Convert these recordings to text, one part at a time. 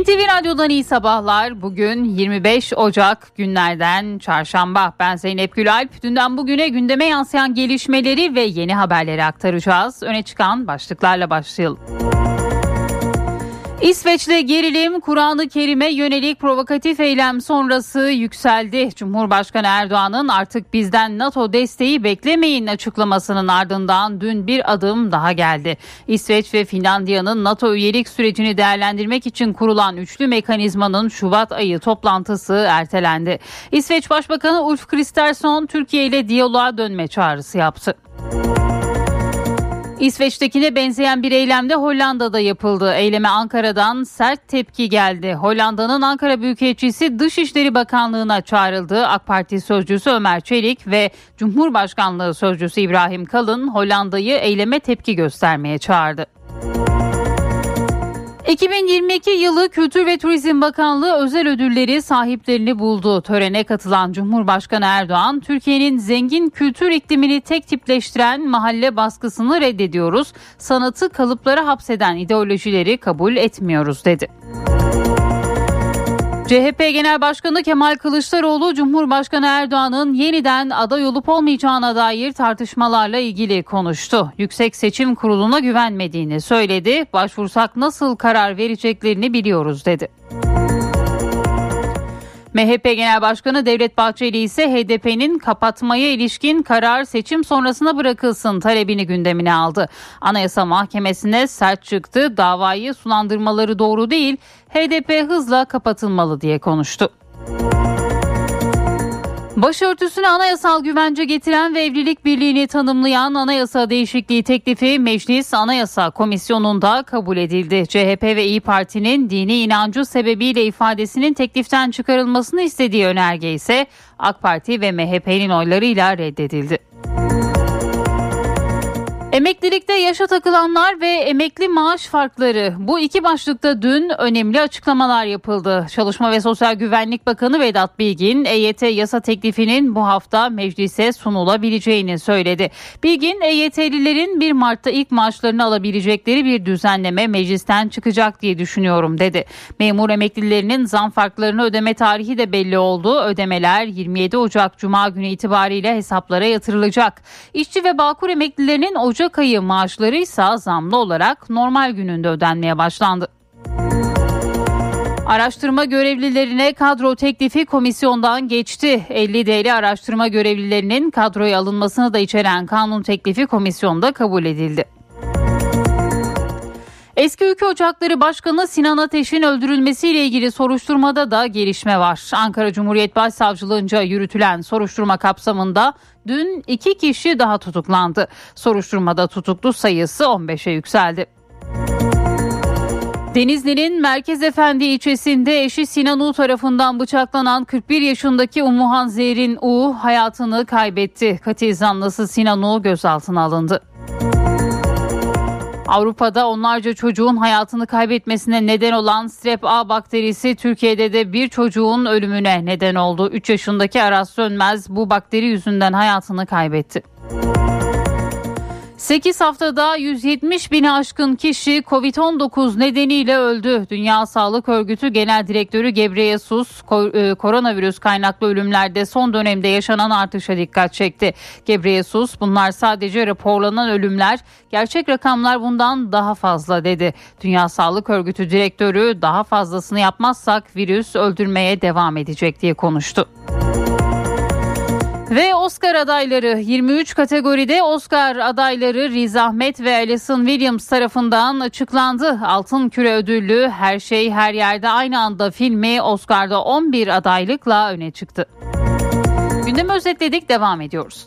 NTV Radyo'dan iyi sabahlar. Bugün 25 Ocak günlerden çarşamba. Ben Zeynep Gülalp. Dünden bugüne gündeme yansıyan gelişmeleri ve yeni haberleri aktaracağız. Öne çıkan başlıklarla başlayalım. İsveç'te gerilim Kur'an-ı Kerim'e yönelik provokatif eylem sonrası yükseldi. Cumhurbaşkanı Erdoğan'ın artık bizden NATO desteği beklemeyin açıklamasının ardından dün bir adım daha geldi. İsveç ve Finlandiya'nın NATO üyelik sürecini değerlendirmek için kurulan üçlü mekanizmanın Şubat ayı toplantısı ertelendi. İsveç Başbakanı Ulf Kristersson Türkiye ile diyaloğa dönme çağrısı yaptı. İsveç'tekine benzeyen bir eylem de Hollanda'da yapıldı. Eyleme Ankara'dan sert tepki geldi. Hollanda'nın Ankara Büyükelçisi Dışişleri Bakanlığı'na çağrıldı. AK Parti sözcüsü Ömer Çelik ve Cumhurbaşkanlığı sözcüsü İbrahim Kalın Hollanda'yı eyleme tepki göstermeye çağırdı. 2022 yılı Kültür ve Turizm Bakanlığı özel ödülleri sahiplerini buldu. Törene katılan Cumhurbaşkanı Erdoğan, Türkiye'nin zengin kültür iklimini tek tipleştiren mahalle baskısını reddediyoruz. Sanatı kalıplara hapseden ideolojileri kabul etmiyoruz dedi. CHP Genel Başkanı Kemal Kılıçdaroğlu Cumhurbaşkanı Erdoğan'ın yeniden aday olup olmayacağına dair tartışmalarla ilgili konuştu. Yüksek Seçim Kurulu'na güvenmediğini söyledi. Başvursak nasıl karar vereceklerini biliyoruz dedi. MHP Genel Başkanı Devlet Bahçeli ise HDP'nin kapatmaya ilişkin karar seçim sonrasına bırakılsın talebini gündemine aldı. Anayasa Mahkemesi'ne sert çıktı. Davayı sulandırmaları doğru değil. HDP hızla kapatılmalı diye konuştu. Başörtüsüne anayasal güvence getiren ve evlilik birliğini tanımlayan anayasa değişikliği teklifi Meclis Anayasa Komisyonu'nda kabul edildi. CHP ve İyi Parti'nin dini inancı sebebiyle ifadesinin tekliften çıkarılmasını istediği önerge ise AK Parti ve MHP'nin oylarıyla reddedildi. Emeklilikte yaşa takılanlar ve emekli maaş farkları bu iki başlıkta dün önemli açıklamalar yapıldı. Çalışma ve Sosyal Güvenlik Bakanı Vedat Bilgin EYT yasa teklifinin bu hafta meclise sunulabileceğini söyledi. Bilgin EYT'lilerin 1 Mart'ta ilk maaşlarını alabilecekleri bir düzenleme meclisten çıkacak diye düşünüyorum dedi. Memur emeklilerinin zam farklarını ödeme tarihi de belli oldu. Ödemeler 27 Ocak Cuma günü itibariyle hesaplara yatırılacak. İşçi ve Bağkur emeklilerinin Ocak Ocak ayı maaşları ise zamlı olarak normal gününde ödenmeye başlandı. Araştırma görevlilerine kadro teklifi komisyondan geçti. 50 değerli araştırma görevlilerinin kadroya alınmasını da içeren kanun teklifi komisyonda kabul edildi. Eski Ülke Ocakları Başkanı Sinan Ateş'in öldürülmesiyle ilgili soruşturmada da gelişme var. Ankara Cumhuriyet Başsavcılığınca yürütülen soruşturma kapsamında dün iki kişi daha tutuklandı. Soruşturmada tutuklu sayısı 15'e yükseldi. Denizli'nin Merkez Efendi ilçesinde eşi Sinan U tarafından bıçaklanan 41 yaşındaki Umuhan Zehrin U hayatını kaybetti. Katil zanlısı Sinan U gözaltına alındı. Avrupa'da onlarca çocuğun hayatını kaybetmesine neden olan strep A bakterisi Türkiye'de de bir çocuğun ölümüne neden oldu. 3 yaşındaki Aras Sönmez bu bakteri yüzünden hayatını kaybetti. 8 haftada 170 bini aşkın kişi Covid-19 nedeniyle öldü. Dünya Sağlık Örgütü Genel Direktörü Gebreyesus e, koronavirüs kaynaklı ölümlerde son dönemde yaşanan artışa dikkat çekti. Gebreyesus bunlar sadece raporlanan ölümler, gerçek rakamlar bundan daha fazla dedi. Dünya Sağlık Örgütü Direktörü daha fazlasını yapmazsak virüs öldürmeye devam edecek diye konuştu. Ve Oscar adayları 23 kategoride Oscar adayları Riz Ahmet ve Alison Williams tarafından açıklandı. Altın Küre ödüllü Her Şey Her Yerde Aynı Anda filmi Oscar'da 11 adaylıkla öne çıktı. Gündemi özetledik devam ediyoruz.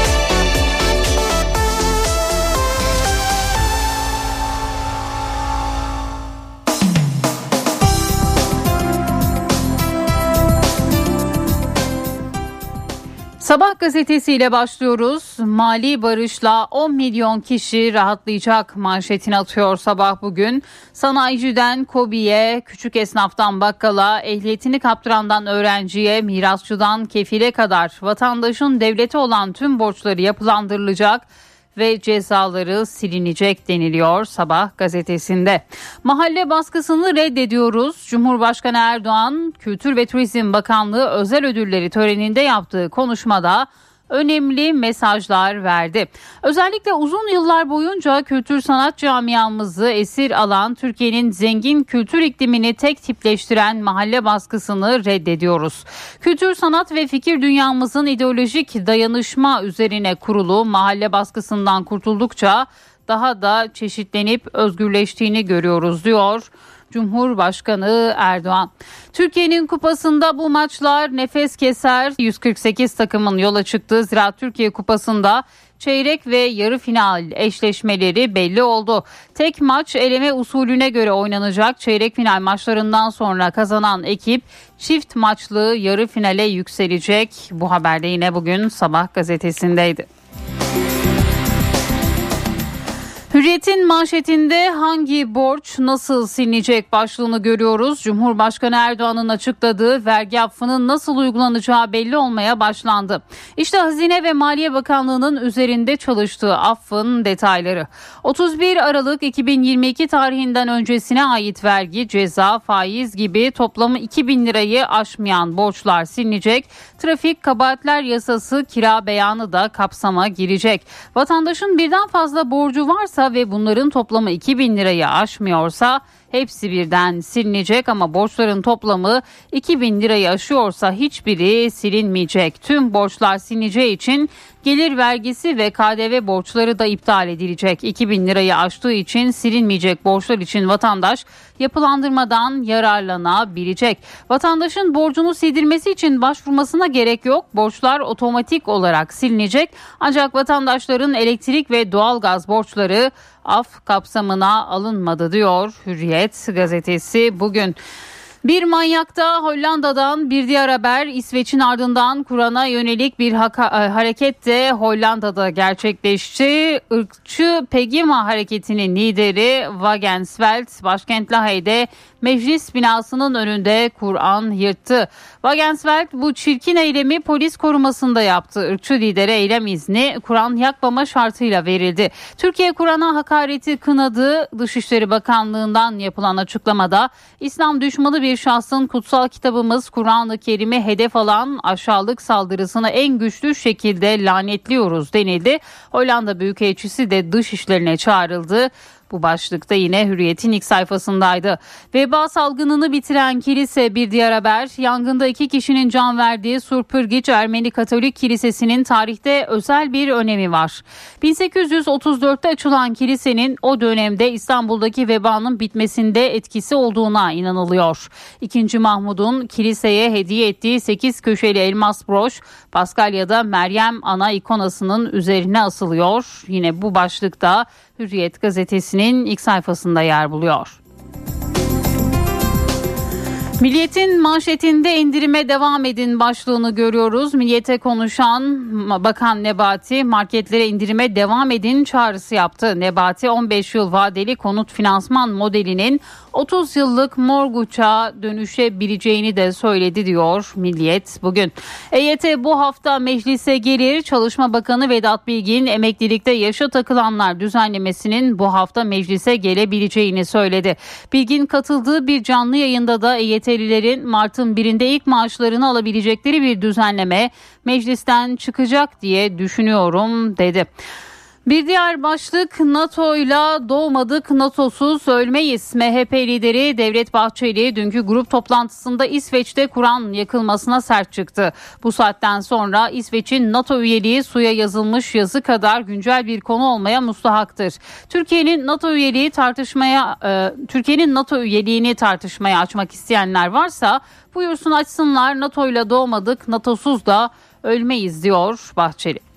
Sabah gazetesiyle başlıyoruz. Mali barışla 10 milyon kişi rahatlayacak manşetini atıyor sabah bugün. Sanayiciden kobiye, küçük esnaftan bakkala, ehliyetini kaptırandan öğrenciye, mirasçıdan kefile kadar vatandaşın devlete olan tüm borçları yapılandırılacak ve cezaları silinecek deniliyor Sabah gazetesinde. Mahalle baskısını reddediyoruz. Cumhurbaşkanı Erdoğan Kültür ve Turizm Bakanlığı özel ödülleri töreninde yaptığı konuşmada önemli mesajlar verdi. Özellikle uzun yıllar boyunca kültür sanat camiamızı esir alan Türkiye'nin zengin kültür iklimini tek tipleştiren mahalle baskısını reddediyoruz. Kültür sanat ve fikir dünyamızın ideolojik dayanışma üzerine kurulu mahalle baskısından kurtuldukça daha da çeşitlenip özgürleştiğini görüyoruz diyor. Cumhurbaşkanı Erdoğan. Türkiye'nin kupasında bu maçlar nefes keser. 148 takımın yola çıktığı Ziraat Türkiye Kupası'nda çeyrek ve yarı final eşleşmeleri belli oldu. Tek maç eleme usulüne göre oynanacak. Çeyrek final maçlarından sonra kazanan ekip çift maçlı yarı finale yükselecek. Bu haberde yine bugün sabah gazetesindeydi. Hürriyet'in manşetinde hangi borç nasıl silinecek başlığını görüyoruz. Cumhurbaşkanı Erdoğan'ın açıkladığı vergi affının nasıl uygulanacağı belli olmaya başlandı. İşte Hazine ve Maliye Bakanlığı'nın üzerinde çalıştığı affın detayları. 31 Aralık 2022 tarihinden öncesine ait vergi, ceza, faiz gibi toplamı 2000 lirayı aşmayan borçlar silinecek. Trafik kabahatler yasası kira beyanı da kapsama girecek. Vatandaşın birden fazla borcu varsa ve bunların toplamı 2000 lirayı aşmıyorsa hepsi birden silinecek ama borçların toplamı 2000 lirayı aşıyorsa hiçbiri silinmeyecek. Tüm borçlar silineceği için gelir vergisi ve KDV borçları da iptal edilecek. 2000 lirayı aştığı için silinmeyecek borçlar için vatandaş yapılandırmadan yararlanabilecek. Vatandaşın borcunu sildirmesi için başvurmasına gerek yok. Borçlar otomatik olarak silinecek. Ancak vatandaşların elektrik ve doğalgaz borçları af kapsamına alınmadı diyor Hürriyet gazetesi bugün. Bir manyakta Hollanda'dan bir diğer haber İsveç'in ardından Kur'an'a yönelik bir haka- e, hareket de Hollanda'da gerçekleşti. Irkçı Pegima hareketinin lideri Wagensveld başkent Lahey'de meclis binasının önünde Kur'an yırttı. Wagensveld bu çirkin eylemi polis korumasında yaptı. Irkçı lidere eylem izni Kur'an yakmama şartıyla verildi. Türkiye Kur'an'a hakareti kınadı. Dışişleri Bakanlığı'ndan yapılan açıklamada İslam düşmanı bir şahsın kutsal kitabımız Kur'an-ı Kerim'i hedef alan aşağılık saldırısını en güçlü şekilde lanetliyoruz denildi. Hollanda Büyükelçisi de dış işlerine çağrıldı. Bu başlıkta yine Hürriyet'in ilk sayfasındaydı. Veba salgınını bitiren kilise bir diğer haber. Yangında iki kişinin can verdiği Surpırgiç Ermeni Katolik Kilisesi'nin tarihte özel bir önemi var. 1834'te açılan kilisenin o dönemde İstanbul'daki vebanın bitmesinde etkisi olduğuna inanılıyor. İkinci Mahmud'un kiliseye hediye ettiği 8 köşeli elmas broş Paskalya'da Meryem ana ikonasının üzerine asılıyor. Yine bu başlıkta Hürriyet gazetesinin ilk sayfasında yer buluyor. Milliyetin manşetinde indirime devam edin başlığını görüyoruz. Milliyete konuşan Bakan Nebati marketlere indirime devam edin çağrısı yaptı. Nebati 15 yıl vadeli konut finansman modelinin 30 yıllık morguça dönüşebileceğini de söyledi diyor Milliyet bugün. EYT bu hafta meclise gelir. Çalışma Bakanı Vedat Bilgin emeklilikte yaşa takılanlar düzenlemesinin bu hafta meclise gelebileceğini söyledi. Bilgin katıldığı bir canlı yayında da EYT'lilerin Mart'ın birinde ilk maaşlarını alabilecekleri bir düzenleme meclisten çıkacak diye düşünüyorum dedi. Bir diğer başlık NATO ile doğmadık NATO'suz ölmeyiz. MHP lideri Devlet Bahçeli dünkü grup toplantısında İsveç'te Kur'an yakılmasına sert çıktı. Bu saatten sonra İsveç'in NATO üyeliği suya yazılmış yazı kadar güncel bir konu olmaya mustahaktır. Türkiye'nin NATO üyeliği tartışmaya e, Türkiye'nin NATO üyeliğini tartışmaya açmak isteyenler varsa buyursun açsınlar. NATO ile doğmadık NATO'suz da ölmeyiz diyor Bahçeli.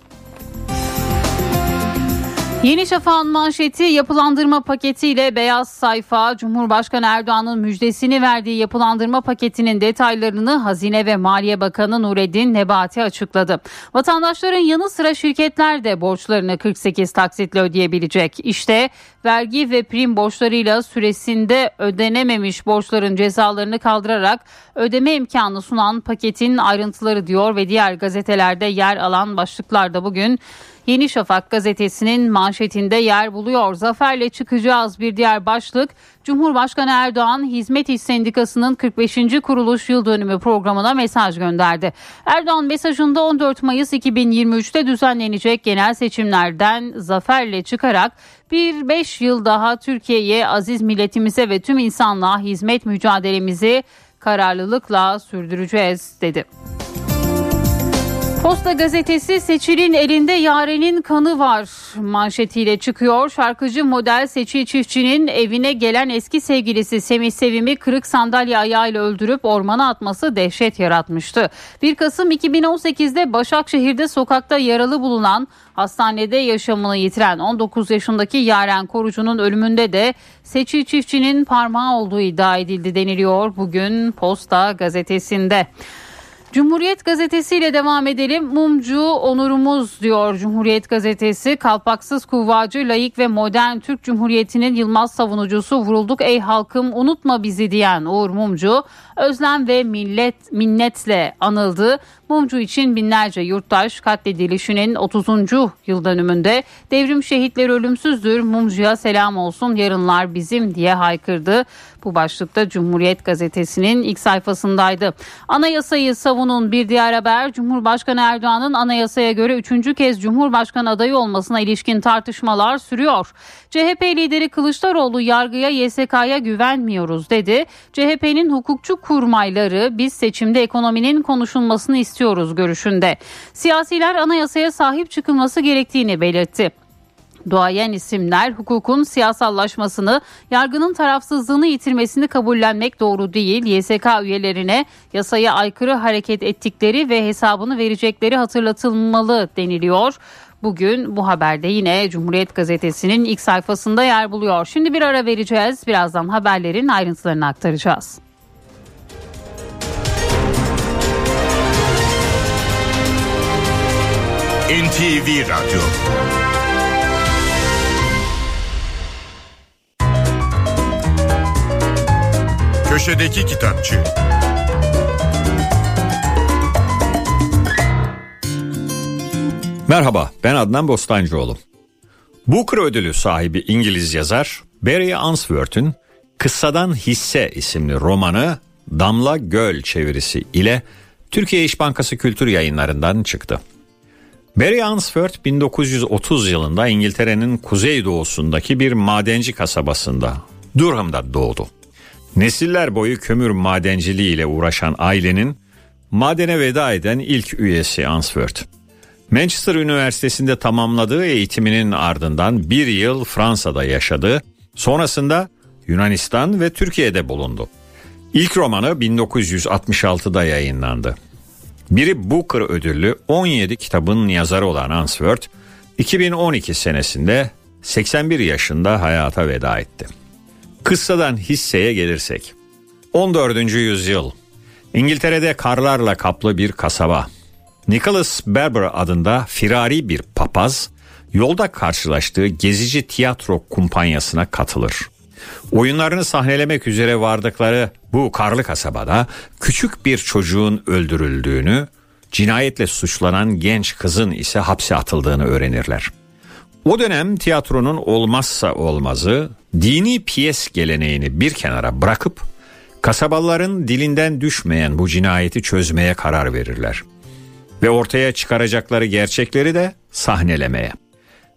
Yeni Şafak'ın manşeti yapılandırma paketiyle beyaz sayfa Cumhurbaşkanı Erdoğan'ın müjdesini verdiği yapılandırma paketinin detaylarını Hazine ve Maliye Bakanı Nureddin Nebati açıkladı. Vatandaşların yanı sıra şirketler de borçlarını 48 taksitle ödeyebilecek. İşte vergi ve prim borçlarıyla süresinde ödenememiş borçların cezalarını kaldırarak ödeme imkanı sunan paketin ayrıntıları diyor ve diğer gazetelerde yer alan başlıklarda bugün Yeni Şafak gazetesinin manşetinde yer buluyor. Zaferle çıkacağız bir diğer başlık. Cumhurbaşkanı Erdoğan Hizmet İş Sendikası'nın 45. kuruluş yıl dönümü programına mesaj gönderdi. Erdoğan mesajında 14 Mayıs 2023'te düzenlenecek genel seçimlerden zaferle çıkarak bir 5 yıl daha Türkiye'ye, aziz milletimize ve tüm insanlığa hizmet mücadelemizi kararlılıkla sürdüreceğiz dedi. Posta gazetesi Seçil'in elinde Yaren'in kanı var manşetiyle çıkıyor. Şarkıcı model Seçil Çiftçi'nin evine gelen eski sevgilisi Semih Sevim'i kırık sandalye ayağıyla öldürüp ormana atması dehşet yaratmıştı. 1 Kasım 2018'de Başakşehir'de sokakta yaralı bulunan hastanede yaşamını yitiren 19 yaşındaki Yaren Korucu'nun ölümünde de Seçil Çiftçi'nin parmağı olduğu iddia edildi deniliyor bugün Posta gazetesinde. Cumhuriyet Gazetesi ile devam edelim. Mumcu onurumuz diyor Cumhuriyet Gazetesi. Kalpaksız kuvvacı, layık ve modern Türk Cumhuriyeti'nin Yılmaz savunucusu vurulduk ey halkım unutma bizi diyen Uğur Mumcu özlem ve millet minnetle anıldı. Mumcu için binlerce yurttaş katledilişinin 30. yıl dönümünde devrim şehitleri ölümsüzdür Mumcu'ya selam olsun yarınlar bizim diye haykırdı. Bu başlıkta Cumhuriyet Gazetesi'nin ilk sayfasındaydı. Anayasayı savunun bir diğer haber Cumhurbaşkanı Erdoğan'ın anayasaya göre üçüncü kez Cumhurbaşkanı adayı olmasına ilişkin tartışmalar sürüyor. CHP lideri Kılıçdaroğlu yargıya YSK'ya güvenmiyoruz dedi. CHP'nin hukukçu kurmayları biz seçimde ekonominin konuşulmasını istiyoruz görüşünde. Siyasiler anayasaya sahip çıkılması gerektiğini belirtti. Doğayan isimler hukukun siyasallaşmasını, yargının tarafsızlığını yitirmesini kabullenmek doğru değil. YSK üyelerine yasaya aykırı hareket ettikleri ve hesabını verecekleri hatırlatılmalı deniliyor. Bugün bu haberde yine Cumhuriyet Gazetesi'nin ilk sayfasında yer buluyor. Şimdi bir ara vereceğiz. Birazdan haberlerin ayrıntılarını aktaracağız. NTV Radyo Köşedeki Kitapçı Merhaba, ben Adnan Bostancıoğlu. Booker ödülü sahibi İngiliz yazar Barry Answorth'un Kıssadan Hisse isimli romanı Damla Göl çevirisi ile Türkiye İş Bankası Kültür Yayınlarından çıktı. Barry Answorth 1930 yılında İngiltere'nin kuzeydoğusundaki bir madenci kasabasında Durham'da doğdu. Nesiller boyu kömür madenciliği ile uğraşan ailenin madene veda eden ilk üyesi Answorth. Manchester Üniversitesi'nde tamamladığı eğitiminin ardından bir yıl Fransa'da yaşadı. Sonrasında Yunanistan ve Türkiye'de bulundu. İlk romanı 1966'da yayınlandı. Biri Booker ödüllü 17 kitabın yazarı olan Answorth, 2012 senesinde 81 yaşında hayata veda etti. Kıssadan hisseye gelirsek. 14. yüzyıl. İngiltere'de karlarla kaplı bir kasaba. Nicholas Berber adında firari bir papaz yolda karşılaştığı gezici tiyatro kumpanyasına katılır. Oyunlarını sahnelemek üzere vardıkları bu karlı kasabada küçük bir çocuğun öldürüldüğünü, cinayetle suçlanan genç kızın ise hapse atıldığını öğrenirler. O dönem tiyatronun olmazsa olmazı dini piyes geleneğini bir kenara bırakıp kasabalıların dilinden düşmeyen bu cinayeti çözmeye karar verirler. Ve ortaya çıkaracakları gerçekleri de sahnelemeye.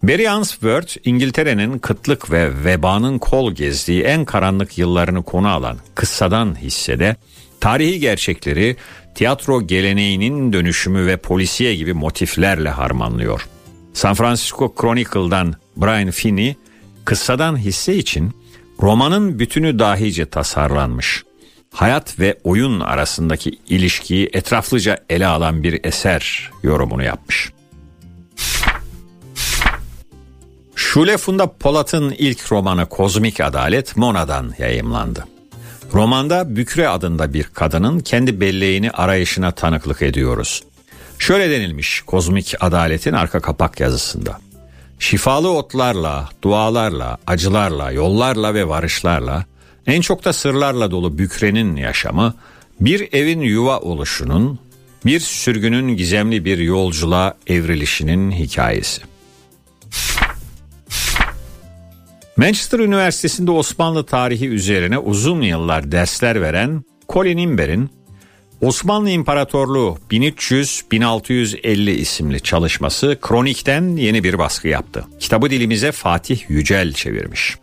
Barry Answorth, İngiltere'nin kıtlık ve vebanın kol gezdiği en karanlık yıllarını konu alan kıssadan hissede tarihi gerçekleri tiyatro geleneğinin dönüşümü ve polisiye gibi motiflerle harmanlıyor. San Francisco Chronicle'dan Brian Finney, kıssadan hisse için romanın bütünü dahice tasarlanmış. Hayat ve oyun arasındaki ilişkiyi etraflıca ele alan bir eser yorumunu yapmış. Şule Funda Polat'ın ilk romanı Kozmik Adalet Mona'dan yayımlandı. Romanda Bükre adında bir kadının kendi belleğini arayışına tanıklık ediyoruz. Şöyle denilmiş kozmik adaletin arka kapak yazısında. Şifalı otlarla, dualarla, acılarla, yollarla ve varışlarla, en çok da sırlarla dolu Bükre'nin yaşamı, bir evin yuva oluşunun, bir sürgünün gizemli bir yolculuğa evrilişinin hikayesi. Manchester Üniversitesi'nde Osmanlı tarihi üzerine uzun yıllar dersler veren Colin Imber'in Osmanlı İmparatorluğu 1300-1650 isimli çalışması Kronik'ten yeni bir baskı yaptı. Kitabı dilimize Fatih Yücel çevirmiş.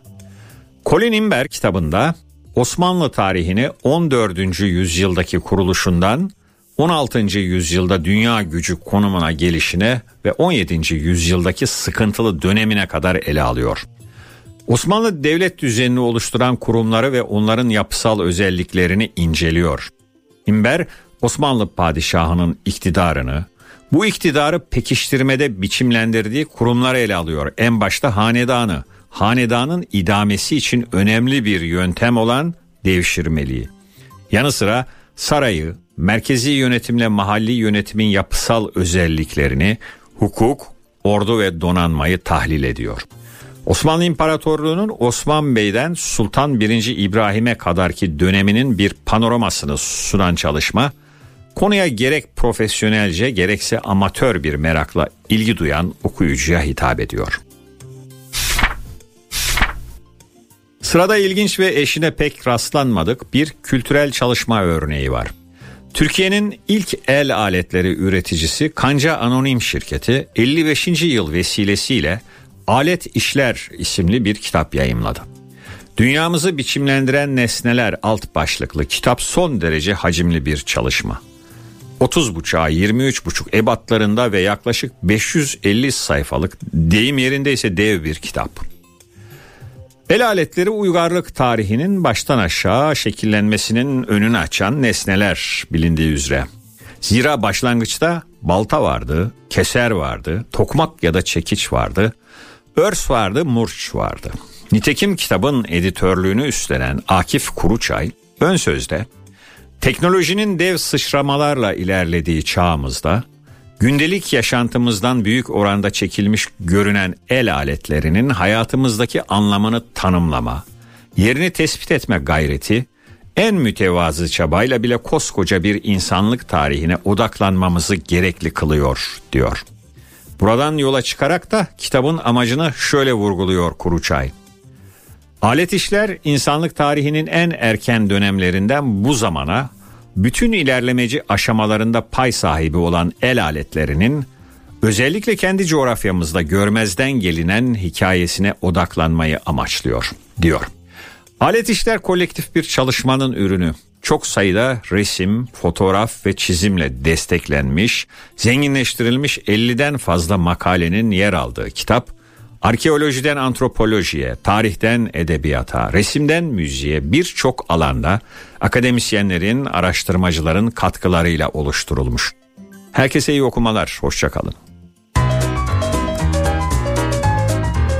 Colin Imber kitabında Osmanlı tarihini 14. yüzyıldaki kuruluşundan 16. yüzyılda dünya gücü konumuna gelişine ve 17. yüzyıldaki sıkıntılı dönemine kadar ele alıyor. Osmanlı devlet düzenini oluşturan kurumları ve onların yapısal özelliklerini inceliyor. İmber Osmanlı padişahının iktidarını, bu iktidarı pekiştirmede biçimlendirdiği kurumları ele alıyor. En başta hanedanı, hanedanın idamesi için önemli bir yöntem olan devşirmeliği. Yanı sıra sarayı, merkezi yönetimle mahalli yönetimin yapısal özelliklerini, hukuk, ordu ve donanmayı tahlil ediyor. Osmanlı İmparatorluğu'nun Osman Bey'den Sultan 1. İbrahim'e kadarki döneminin bir panoramasını sunan çalışma, konuya gerek profesyonelce gerekse amatör bir merakla ilgi duyan okuyucuya hitap ediyor. Sırada ilginç ve eşine pek rastlanmadık bir kültürel çalışma örneği var. Türkiye'nin ilk el aletleri üreticisi Kanca Anonim Şirketi 55. yıl vesilesiyle Alet İşler isimli bir kitap yayımladı. Dünyamızı biçimlendiren nesneler alt başlıklı kitap son derece hacimli bir çalışma. 30 buçuğa 23 buçuk ebatlarında ve yaklaşık 550 sayfalık deyim yerinde ise dev bir kitap. El aletleri uygarlık tarihinin baştan aşağı şekillenmesinin önünü açan nesneler bilindiği üzere. Zira başlangıçta balta vardı, keser vardı, tokmak ya da çekiç vardı, örs vardı, murç vardı. Nitekim kitabın editörlüğünü üstlenen Akif Kuruçay ön sözde teknolojinin dev sıçramalarla ilerlediği çağımızda gündelik yaşantımızdan büyük oranda çekilmiş görünen el aletlerinin hayatımızdaki anlamını tanımlama, yerini tespit etme gayreti en mütevazı çabayla bile koskoca bir insanlık tarihine odaklanmamızı gerekli kılıyor diyor. Buradan yola çıkarak da kitabın amacını şöyle vurguluyor Kuruçay. Alet işler insanlık tarihinin en erken dönemlerinden bu zamana bütün ilerlemeci aşamalarında pay sahibi olan el aletlerinin özellikle kendi coğrafyamızda görmezden gelinen hikayesine odaklanmayı amaçlıyor diyor. Alet işler kolektif bir çalışmanın ürünü. Çok sayıda resim, fotoğraf ve çizimle desteklenmiş, zenginleştirilmiş 50'den fazla makalenin yer aldığı kitap Arkeolojiden antropolojiye, tarihten edebiyata, resimden müziğe birçok alanda akademisyenlerin, araştırmacıların katkılarıyla oluşturulmuş. Herkese iyi okumalar, hoşçakalın.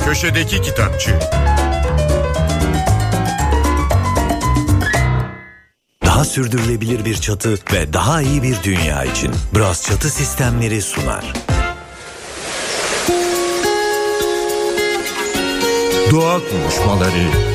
Köşedeki Kitapçı Daha sürdürülebilir bir çatı ve daha iyi bir dünya için Bras Çatı Sistemleri sunar. Doğa konuşmaları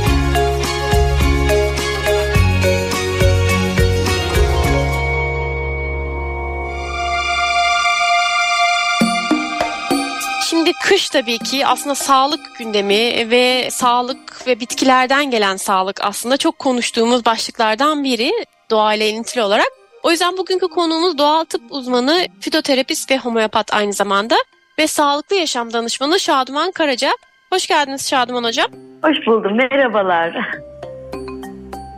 Şimdi kış tabii ki aslında sağlık gündemi ve sağlık ve bitkilerden gelen sağlık aslında çok konuştuğumuz başlıklardan biri doğayla ilintili olarak. O yüzden bugünkü konuğumuz doğal tıp uzmanı, fitoterapist ve homeopat aynı zamanda ve sağlıklı yaşam danışmanı Şaduman Karaca. Hoş geldiniz Şaduman Hocam. Hoş buldum, merhabalar.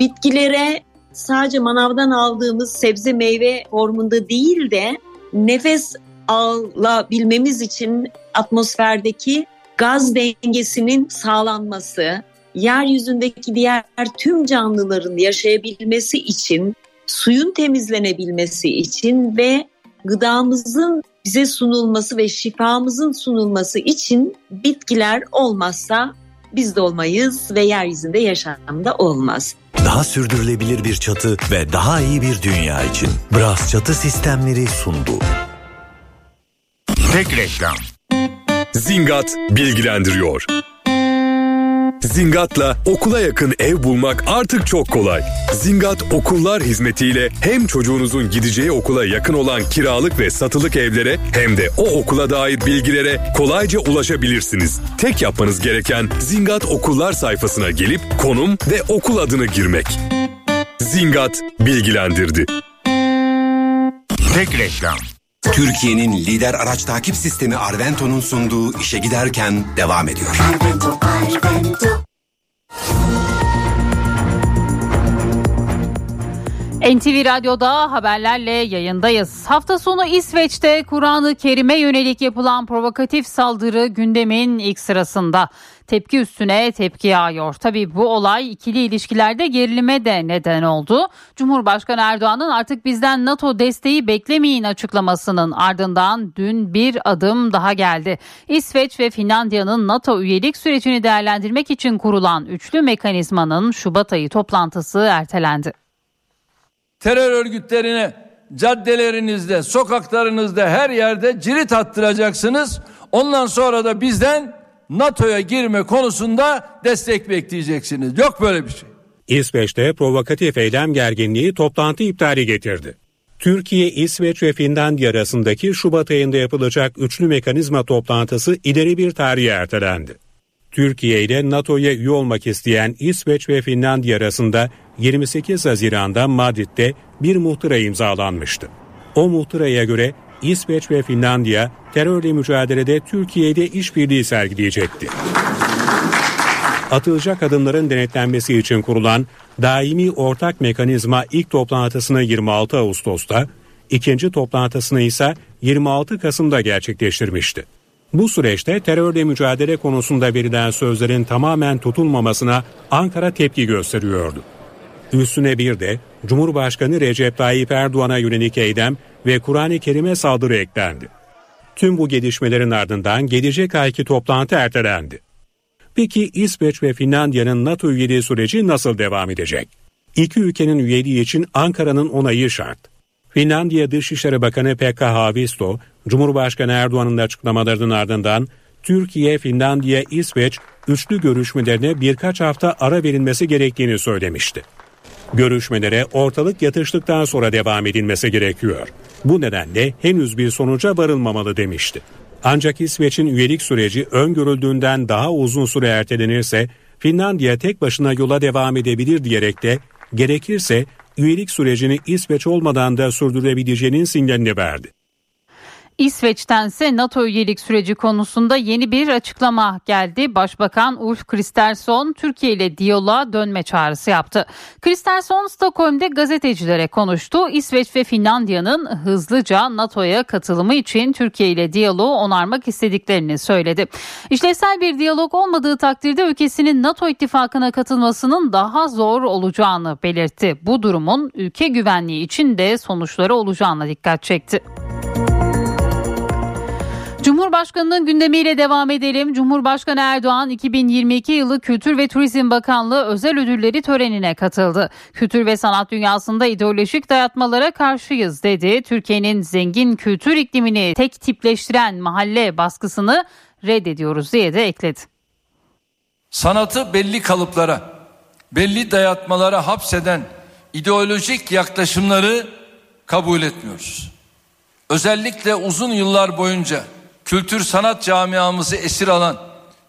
Bitkilere sadece manavdan aldığımız sebze meyve formunda değil de nefes alabilmemiz için atmosferdeki gaz dengesinin sağlanması, yeryüzündeki diğer tüm canlıların yaşayabilmesi için, suyun temizlenebilmesi için ve gıdamızın bize sunulması ve şifamızın sunulması için bitkiler olmazsa biz de olmayız ve yeryüzünde yaşamda olmaz. Daha sürdürülebilir bir çatı ve daha iyi bir dünya için Bras Çatı Sistemleri sundu. Tek reklam. Zingat bilgilendiriyor. Zingat'la okula yakın ev bulmak artık çok kolay. Zingat okullar hizmetiyle hem çocuğunuzun gideceği okula yakın olan kiralık ve satılık evlere hem de o okula dair bilgilere kolayca ulaşabilirsiniz. Tek yapmanız gereken Zingat okullar sayfasına gelip konum ve okul adını girmek. Zingat bilgilendirdi. Tek reklam. Türkiye'nin lider araç takip sistemi Arvento'nun sunduğu işe giderken devam ediyor. NTV Radyo'da haberlerle yayındayız. Hafta sonu İsveç'te Kur'an-ı Kerim'e yönelik yapılan provokatif saldırı gündemin ilk sırasında. Tepki üstüne tepki yağıyor. Tabii bu olay ikili ilişkilerde gerilime de neden oldu. Cumhurbaşkanı Erdoğan'ın artık bizden NATO desteği beklemeyin açıklamasının ardından dün bir adım daha geldi. İsveç ve Finlandiya'nın NATO üyelik sürecini değerlendirmek için kurulan üçlü mekanizmanın Şubat ayı toplantısı ertelendi terör örgütlerine caddelerinizde, sokaklarınızda her yerde cirit attıracaksınız. Ondan sonra da bizden NATO'ya girme konusunda destek bekleyeceksiniz. Yok böyle bir şey. İsveç'te provokatif eylem gerginliği toplantı iptali getirdi. Türkiye, İsveç ve Finlandiya arasındaki Şubat ayında yapılacak üçlü mekanizma toplantısı ileri bir tarihe ertelendi. Türkiye ile NATO'ya üye olmak isteyen İsveç ve Finlandiya arasında 28 Haziran'da Madrid'de bir muhtıra imzalanmıştı. O muhtıraya göre İsveç ve Finlandiya terörle mücadelede Türkiye'de işbirliği sergileyecekti. Atılacak adımların denetlenmesi için kurulan daimi ortak mekanizma ilk toplantısını 26 Ağustos'ta, ikinci toplantısını ise 26 Kasım'da gerçekleştirmişti. Bu süreçte terörle mücadele konusunda verilen sözlerin tamamen tutulmamasına Ankara tepki gösteriyordu. Üstüne bir de Cumhurbaşkanı Recep Tayyip Erdoğan'a yönelik eylem ve Kur'an-ı Kerim'e saldırı eklendi. Tüm bu gelişmelerin ardından gelecek ayki toplantı ertelendi. Peki İsveç ve Finlandiya'nın NATO üyeliği süreci nasıl devam edecek? İki ülkenin üyeliği için Ankara'nın onayı şart. Finlandiya Dışişleri Bakanı Pekka Haavisto, Cumhurbaşkanı Erdoğan'ın açıklamalarının ardından Türkiye, Finlandiya, İsveç üçlü görüşmelerine birkaç hafta ara verilmesi gerektiğini söylemişti. Görüşmelere ortalık yatıştıktan sonra devam edilmesi gerekiyor. Bu nedenle henüz bir sonuca varılmamalı demişti. Ancak İsveç'in üyelik süreci öngörüldüğünden daha uzun süre ertelenirse Finlandiya tek başına yola devam edebilir diyerek de gerekirse üyelik sürecini İsveç olmadan da sürdürebileceğinin sinyalini verdi. İsveç'tense NATO üyelik süreci konusunda yeni bir açıklama geldi. Başbakan Ulf Kristersson Türkiye ile diyaloğa dönme çağrısı yaptı. Kristersson Stockholm'de gazetecilere konuştu. İsveç ve Finlandiya'nın hızlıca NATO'ya katılımı için Türkiye ile diyaloğu onarmak istediklerini söyledi. İşlevsel bir diyalog olmadığı takdirde ülkesinin NATO ittifakına katılmasının daha zor olacağını belirtti. Bu durumun ülke güvenliği için de sonuçları olacağına dikkat çekti. Cumhurbaşkanının gündemiyle devam edelim. Cumhurbaşkanı Erdoğan 2022 yılı Kültür ve Turizm Bakanlığı özel ödülleri törenine katıldı. Kültür ve sanat dünyasında ideolojik dayatmalara karşıyız dedi. Türkiye'nin zengin kültür iklimini tek tipleştiren mahalle baskısını reddediyoruz diye de ekledi. Sanatı belli kalıplara, belli dayatmalara hapseden ideolojik yaklaşımları kabul etmiyoruz. Özellikle uzun yıllar boyunca kültür sanat camiamızı esir alan,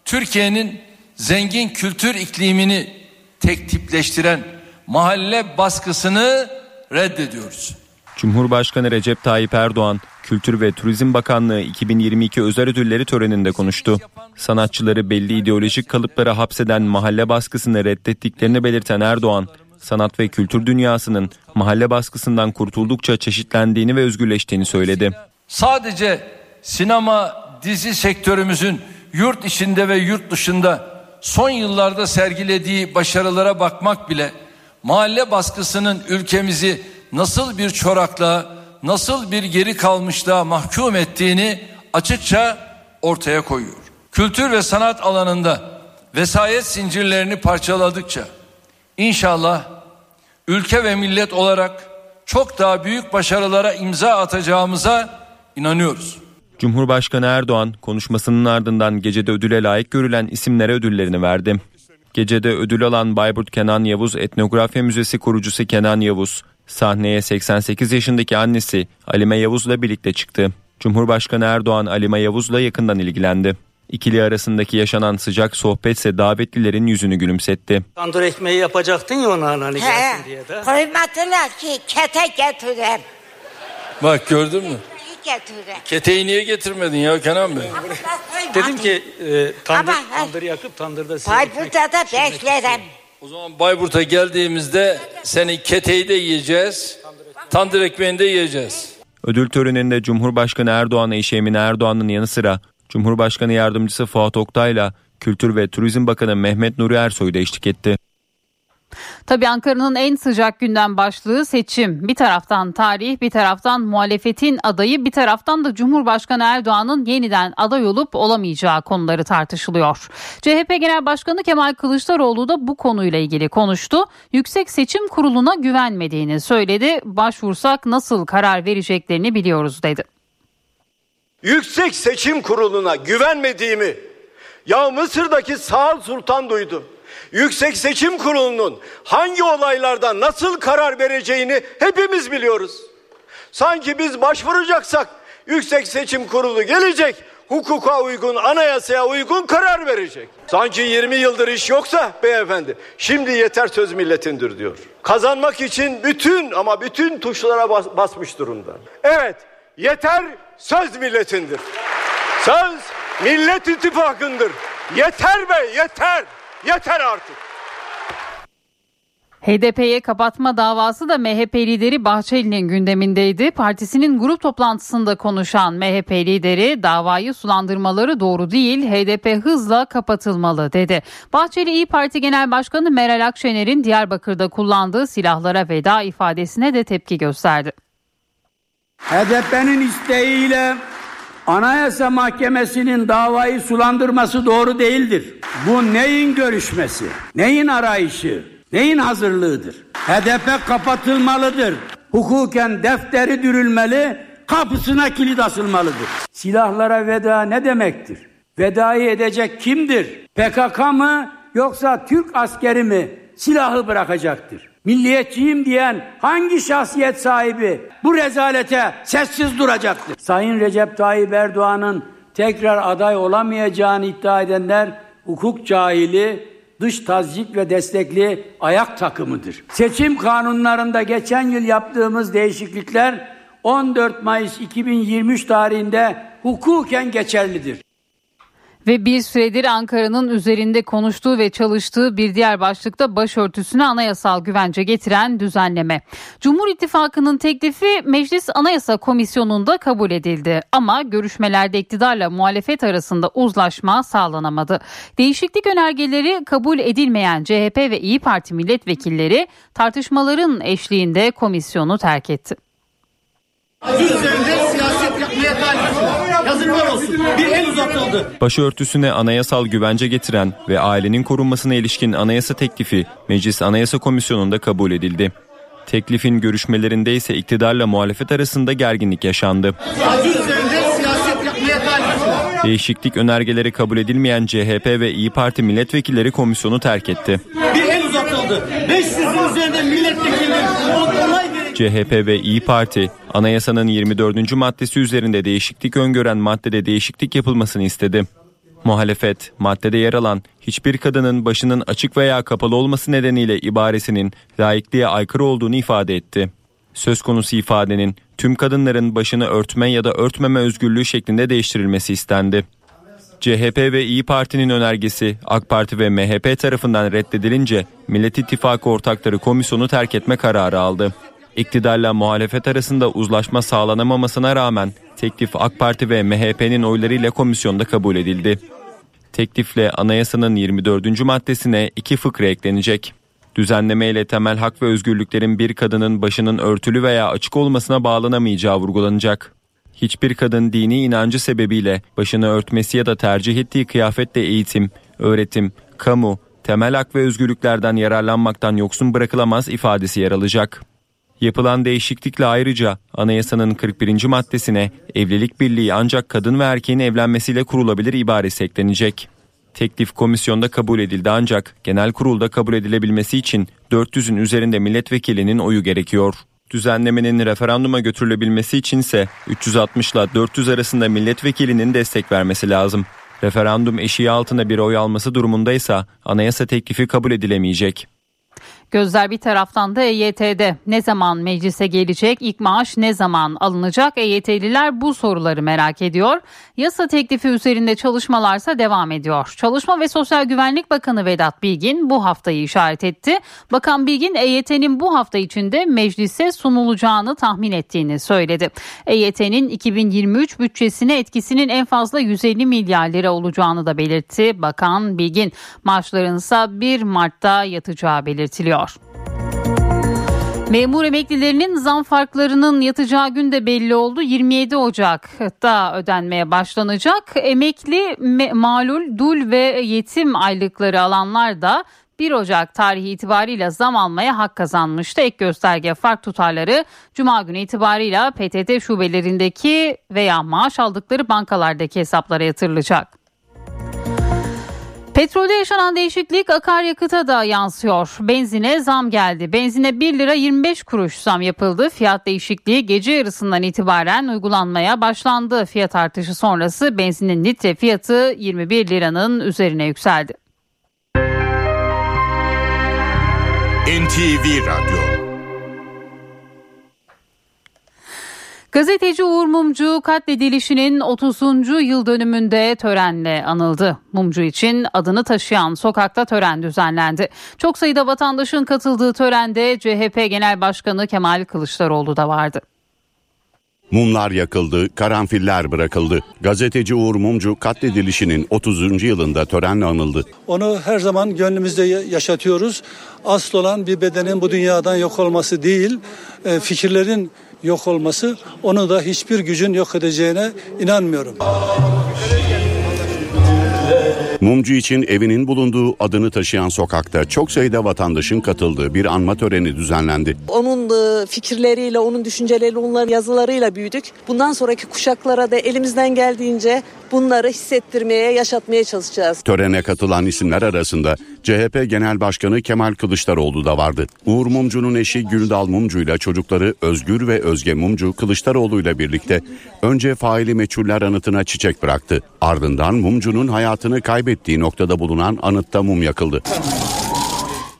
Türkiye'nin zengin kültür iklimini tek tipleştiren mahalle baskısını reddediyoruz. Cumhurbaşkanı Recep Tayyip Erdoğan, Kültür ve Turizm Bakanlığı 2022 özel ödülleri töreninde konuştu. Sanatçıları belli ideolojik kalıplara hapseden mahalle baskısını reddettiklerini belirten Erdoğan, sanat ve kültür dünyasının mahalle baskısından kurtuldukça çeşitlendiğini ve özgürleştiğini söyledi. Sadece sinema dizi sektörümüzün yurt içinde ve yurt dışında son yıllarda sergilediği başarılara bakmak bile mahalle baskısının ülkemizi nasıl bir çoraklığa, nasıl bir geri kalmışlığa mahkum ettiğini açıkça ortaya koyuyor. Kültür ve sanat alanında vesayet zincirlerini parçaladıkça inşallah ülke ve millet olarak çok daha büyük başarılara imza atacağımıza inanıyoruz. Cumhurbaşkanı Erdoğan konuşmasının ardından gecede ödüle layık görülen isimlere ödüllerini verdi. Gecede ödül alan Bayburt Kenan Yavuz Etnografya Müzesi kurucusu Kenan Yavuz sahneye 88 yaşındaki annesi Alime Yavuz'la birlikte çıktı. Cumhurbaşkanı Erdoğan Alime Yavuz'la yakından ilgilendi. İkili arasındaki yaşanan sıcak sohbetse davetlilerin yüzünü gülümsetti. Tandır ekmeği yapacaktın ya ona hani gelsin diye de. Koymadılar ki kete getirem. Bak gördün mü? Getirem. Keteği niye getirmedin ya Kenan Bey? Dedim ki e, tandır, Ama, tandırı yakıp tandırda size Bayburt'ta da beklerim. O zaman Bayburt'a geldiğimizde seni keteği de yiyeceğiz. Tandır ekmeğini de yiyeceğiz. Ödül töreninde Cumhurbaşkanı Erdoğan eşi Emine Erdoğan'ın yanı sıra Cumhurbaşkanı Yardımcısı Fuat Oktay'la Kültür ve Turizm Bakanı Mehmet Nuri Ersoy da eşlik etti. Tabii Ankara'nın en sıcak gündem başlığı seçim. Bir taraftan tarih, bir taraftan muhalefetin adayı, bir taraftan da Cumhurbaşkanı Erdoğan'ın yeniden aday olup olamayacağı konuları tartışılıyor. CHP Genel Başkanı Kemal Kılıçdaroğlu da bu konuyla ilgili konuştu. Yüksek Seçim Kurulu'na güvenmediğini söyledi. Başvursak nasıl karar vereceklerini biliyoruz dedi. Yüksek Seçim Kurulu'na güvenmediğimi ya Mısır'daki Sağ Sultan duydu. Yüksek Seçim Kurulu'nun hangi olaylarda nasıl karar vereceğini hepimiz biliyoruz. Sanki biz başvuracaksak Yüksek Seçim Kurulu gelecek, hukuka uygun, anayasaya uygun karar verecek. Sanki 20 yıldır iş yoksa beyefendi, şimdi yeter söz milletindir diyor. Kazanmak için bütün ama bütün tuşlara bas, basmış durumda. Evet, yeter söz milletindir. Söz Millet İttifakı'ndır. Yeter be, yeter. Yeter artık. HDP'ye kapatma davası da MHP lideri Bahçeli'nin gündemindeydi. Partisinin grup toplantısında konuşan MHP lideri davayı sulandırmaları doğru değil, HDP hızla kapatılmalı dedi. Bahçeli İyi Parti Genel Başkanı Meral Akşener'in Diyarbakır'da kullandığı silahlara veda ifadesine de tepki gösterdi. HDP'nin isteğiyle Anayasa Mahkemesi'nin davayı sulandırması doğru değildir. Bu neyin görüşmesi, neyin arayışı, neyin hazırlığıdır? HDP kapatılmalıdır. Hukuken defteri dürülmeli, kapısına kilit asılmalıdır. Silahlara veda ne demektir? Vedayı edecek kimdir? PKK mı yoksa Türk askeri mi silahı bırakacaktır? Milliyetçiyim diyen hangi şahsiyet sahibi bu rezalete sessiz duracaktır? Sayın Recep Tayyip Erdoğan'ın tekrar aday olamayacağını iddia edenler hukuk cahili, dış tazyik ve destekli ayak takımıdır. Seçim kanunlarında geçen yıl yaptığımız değişiklikler 14 Mayıs 2023 tarihinde hukuken geçerlidir. Ve bir süredir Ankara'nın üzerinde konuştuğu ve çalıştığı bir diğer başlıkta başörtüsüne anayasal güvence getiren düzenleme. Cumhur İttifakı'nın teklifi Meclis Anayasa Komisyonu'nda kabul edildi. Ama görüşmelerde iktidarla muhalefet arasında uzlaşma sağlanamadı. Değişiklik önergeleri kabul edilmeyen CHP ve İyi Parti milletvekilleri tartışmaların eşliğinde komisyonu terk etti. üzerinde siyaset yapmaya talip. Yazıklar olsun. Bir el uzatıldı. Başörtüsüne anayasal güvence getiren ve ailenin korunmasına ilişkin anayasa teklifi Meclis Anayasa Komisyonu'nda kabul edildi. Teklifin görüşmelerinde ise iktidarla muhalefet arasında gerginlik yaşandı. Değişiklik önergeleri kabul edilmeyen CHP ve İyi Parti milletvekilleri komisyonu terk etti. Bir el uzatıldı. 500'ün üzerinde milletvekili onay. CHP ve İyi Parti anayasanın 24. maddesi üzerinde değişiklik öngören maddede değişiklik yapılmasını istedi. Muhalefet maddede yer alan hiçbir kadının başının açık veya kapalı olması nedeniyle ibaresinin laikliğe aykırı olduğunu ifade etti. Söz konusu ifadenin tüm kadınların başını örtme ya da örtmeme özgürlüğü şeklinde değiştirilmesi istendi. CHP ve İyi Parti'nin önergesi AK Parti ve MHP tarafından reddedilince Millet İttifakı ortakları komisyonu terk etme kararı aldı. İktidarla muhalefet arasında uzlaşma sağlanamamasına rağmen teklif AK Parti ve MHP'nin oylarıyla komisyonda kabul edildi. Teklifle anayasanın 24. maddesine iki fıkra eklenecek. Düzenlemeyle temel hak ve özgürlüklerin bir kadının başının örtülü veya açık olmasına bağlanamayacağı vurgulanacak. Hiçbir kadın dini inancı sebebiyle başını örtmesi ya da tercih ettiği kıyafetle eğitim, öğretim, kamu, temel hak ve özgürlüklerden yararlanmaktan yoksun bırakılamaz ifadesi yer alacak. Yapılan değişiklikle ayrıca anayasanın 41. maddesine evlilik birliği ancak kadın ve erkeğin evlenmesiyle kurulabilir ibaresi eklenecek. Teklif komisyonda kabul edildi ancak genel kurulda kabul edilebilmesi için 400'ün üzerinde milletvekilinin oyu gerekiyor. Düzenlemenin referanduma götürülebilmesi içinse 360 ile 400 arasında milletvekilinin destek vermesi lazım. Referandum eşiği altında bir oy alması durumundaysa anayasa teklifi kabul edilemeyecek. Gözler bir taraftan da EYT'de ne zaman meclise gelecek, ilk maaş ne zaman alınacak? EYT'liler bu soruları merak ediyor. Yasa teklifi üzerinde çalışmalarsa devam ediyor. Çalışma ve Sosyal Güvenlik Bakanı Vedat Bilgin bu haftayı işaret etti. Bakan Bilgin EYT'nin bu hafta içinde meclise sunulacağını tahmin ettiğini söyledi. EYT'nin 2023 bütçesine etkisinin en fazla 150 milyar lira olacağını da belirtti. Bakan Bilgin maaşların ise 1 Mart'ta yatacağı belirtiliyor. Memur emeklilerinin zam farklarının yatacağı gün de belli oldu. 27 Ocak'ta ödenmeye başlanacak. Emekli, malul, dul ve yetim aylıkları alanlar da 1 Ocak tarihi itibariyle zam almaya hak kazanmıştı. Ek gösterge fark tutarları Cuma günü itibariyle PTT şubelerindeki veya maaş aldıkları bankalardaki hesaplara yatırılacak. Petrolde yaşanan değişiklik akaryakıta da yansıyor. Benzine zam geldi. Benzine 1 lira 25 kuruş zam yapıldı. Fiyat değişikliği gece yarısından itibaren uygulanmaya başlandı. Fiyat artışı sonrası benzinin litre fiyatı 21 liranın üzerine yükseldi. NTV Radyo Gazeteci Uğur Mumcu katledilişinin 30. yıl dönümünde törenle anıldı. Mumcu için adını taşıyan sokakta tören düzenlendi. Çok sayıda vatandaşın katıldığı törende CHP Genel Başkanı Kemal Kılıçdaroğlu da vardı. Mumlar yakıldı, karanfiller bırakıldı. Gazeteci Uğur Mumcu katledilişinin 30. yılında törenle anıldı. Onu her zaman gönlümüzde yaşatıyoruz. Asıl olan bir bedenin bu dünyadan yok olması değil, e, fikirlerin yok olması onu da hiçbir gücün yok edeceğine inanmıyorum. Mumcu için evinin bulunduğu adını taşıyan sokakta çok sayıda vatandaşın katıldığı bir anma töreni düzenlendi. Onun fikirleriyle, onun düşünceleriyle, onların yazılarıyla büyüdük. Bundan sonraki kuşaklara da elimizden geldiğince bunları hissettirmeye, yaşatmaya çalışacağız. Törene katılan isimler arasında CHP Genel Başkanı Kemal Kılıçdaroğlu da vardı. Uğur Mumcu'nun eşi Güldal Mumcu ile çocukları Özgür ve Özge Mumcu Kılıçdaroğlu ile birlikte önce faili meçhuller anıtına çiçek bıraktı. Ardından Mumcu'nun hayatını kaybettiği noktada bulunan anıtta mum yakıldı.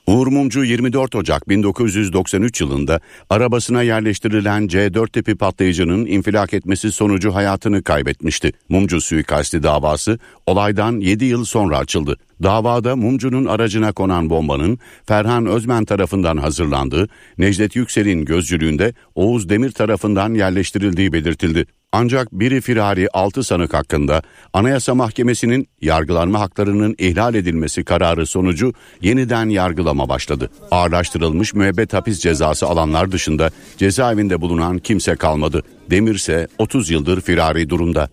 Uğur Mumcu 24 Ocak 1993 yılında arabasına yerleştirilen C4 tipi patlayıcının infilak etmesi sonucu hayatını kaybetmişti. Mumcu suikasti davası olaydan 7 yıl sonra açıldı. Davada Mumcu'nun aracına konan bombanın Ferhan Özmen tarafından hazırlandığı, Necdet Yüksel'in gözcülüğünde Oğuz Demir tarafından yerleştirildiği belirtildi. Ancak biri firari 6 sanık hakkında Anayasa Mahkemesi'nin yargılanma haklarının ihlal edilmesi kararı sonucu yeniden yargılama başladı. Ağırlaştırılmış müebbet hapis cezası alanlar dışında cezaevinde bulunan kimse kalmadı. Demir ise 30 yıldır firari durumda.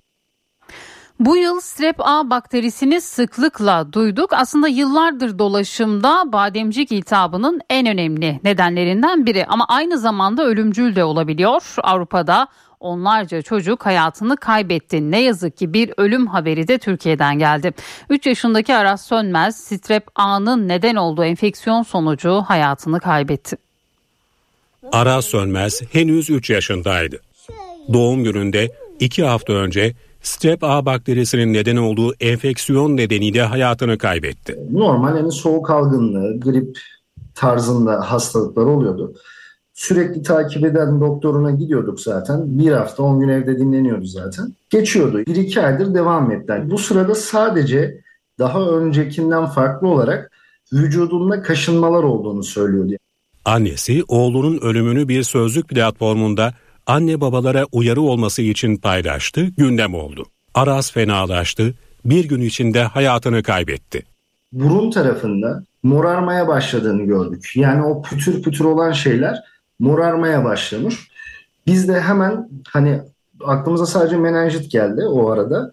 Bu yıl strep A bakterisini sıklıkla duyduk. Aslında yıllardır dolaşımda bademcik iltihabının en önemli nedenlerinden biri ama aynı zamanda ölümcül de olabiliyor. Avrupa'da onlarca çocuk hayatını kaybetti. Ne yazık ki bir ölüm haberi de Türkiye'den geldi. 3 yaşındaki Aras Sönmez strep A'nın neden olduğu enfeksiyon sonucu hayatını kaybetti. Aras Sönmez henüz 3 yaşındaydı. Doğum gününde 2 hafta önce strep A bakterisinin neden olduğu enfeksiyon nedeniyle hayatını kaybetti. Normal yani soğuk algınlığı, grip tarzında hastalıklar oluyordu. Sürekli takip eden doktoruna gidiyorduk zaten. Bir hafta 10 gün evde dinleniyordu zaten. Geçiyordu. 1-2 aydır devam etti. Bu sırada sadece daha öncekinden farklı olarak vücudunda kaşınmalar olduğunu söylüyordu. Annesi oğlunun ölümünü bir sözlük platformunda anne babalara uyarı olması için paylaştı, gündem oldu. Aras fenalaştı, bir gün içinde hayatını kaybetti. Burun tarafında morarmaya başladığını gördük. Yani o pütür pütür olan şeyler morarmaya başlamış. Biz de hemen hani aklımıza sadece menenjit geldi o arada.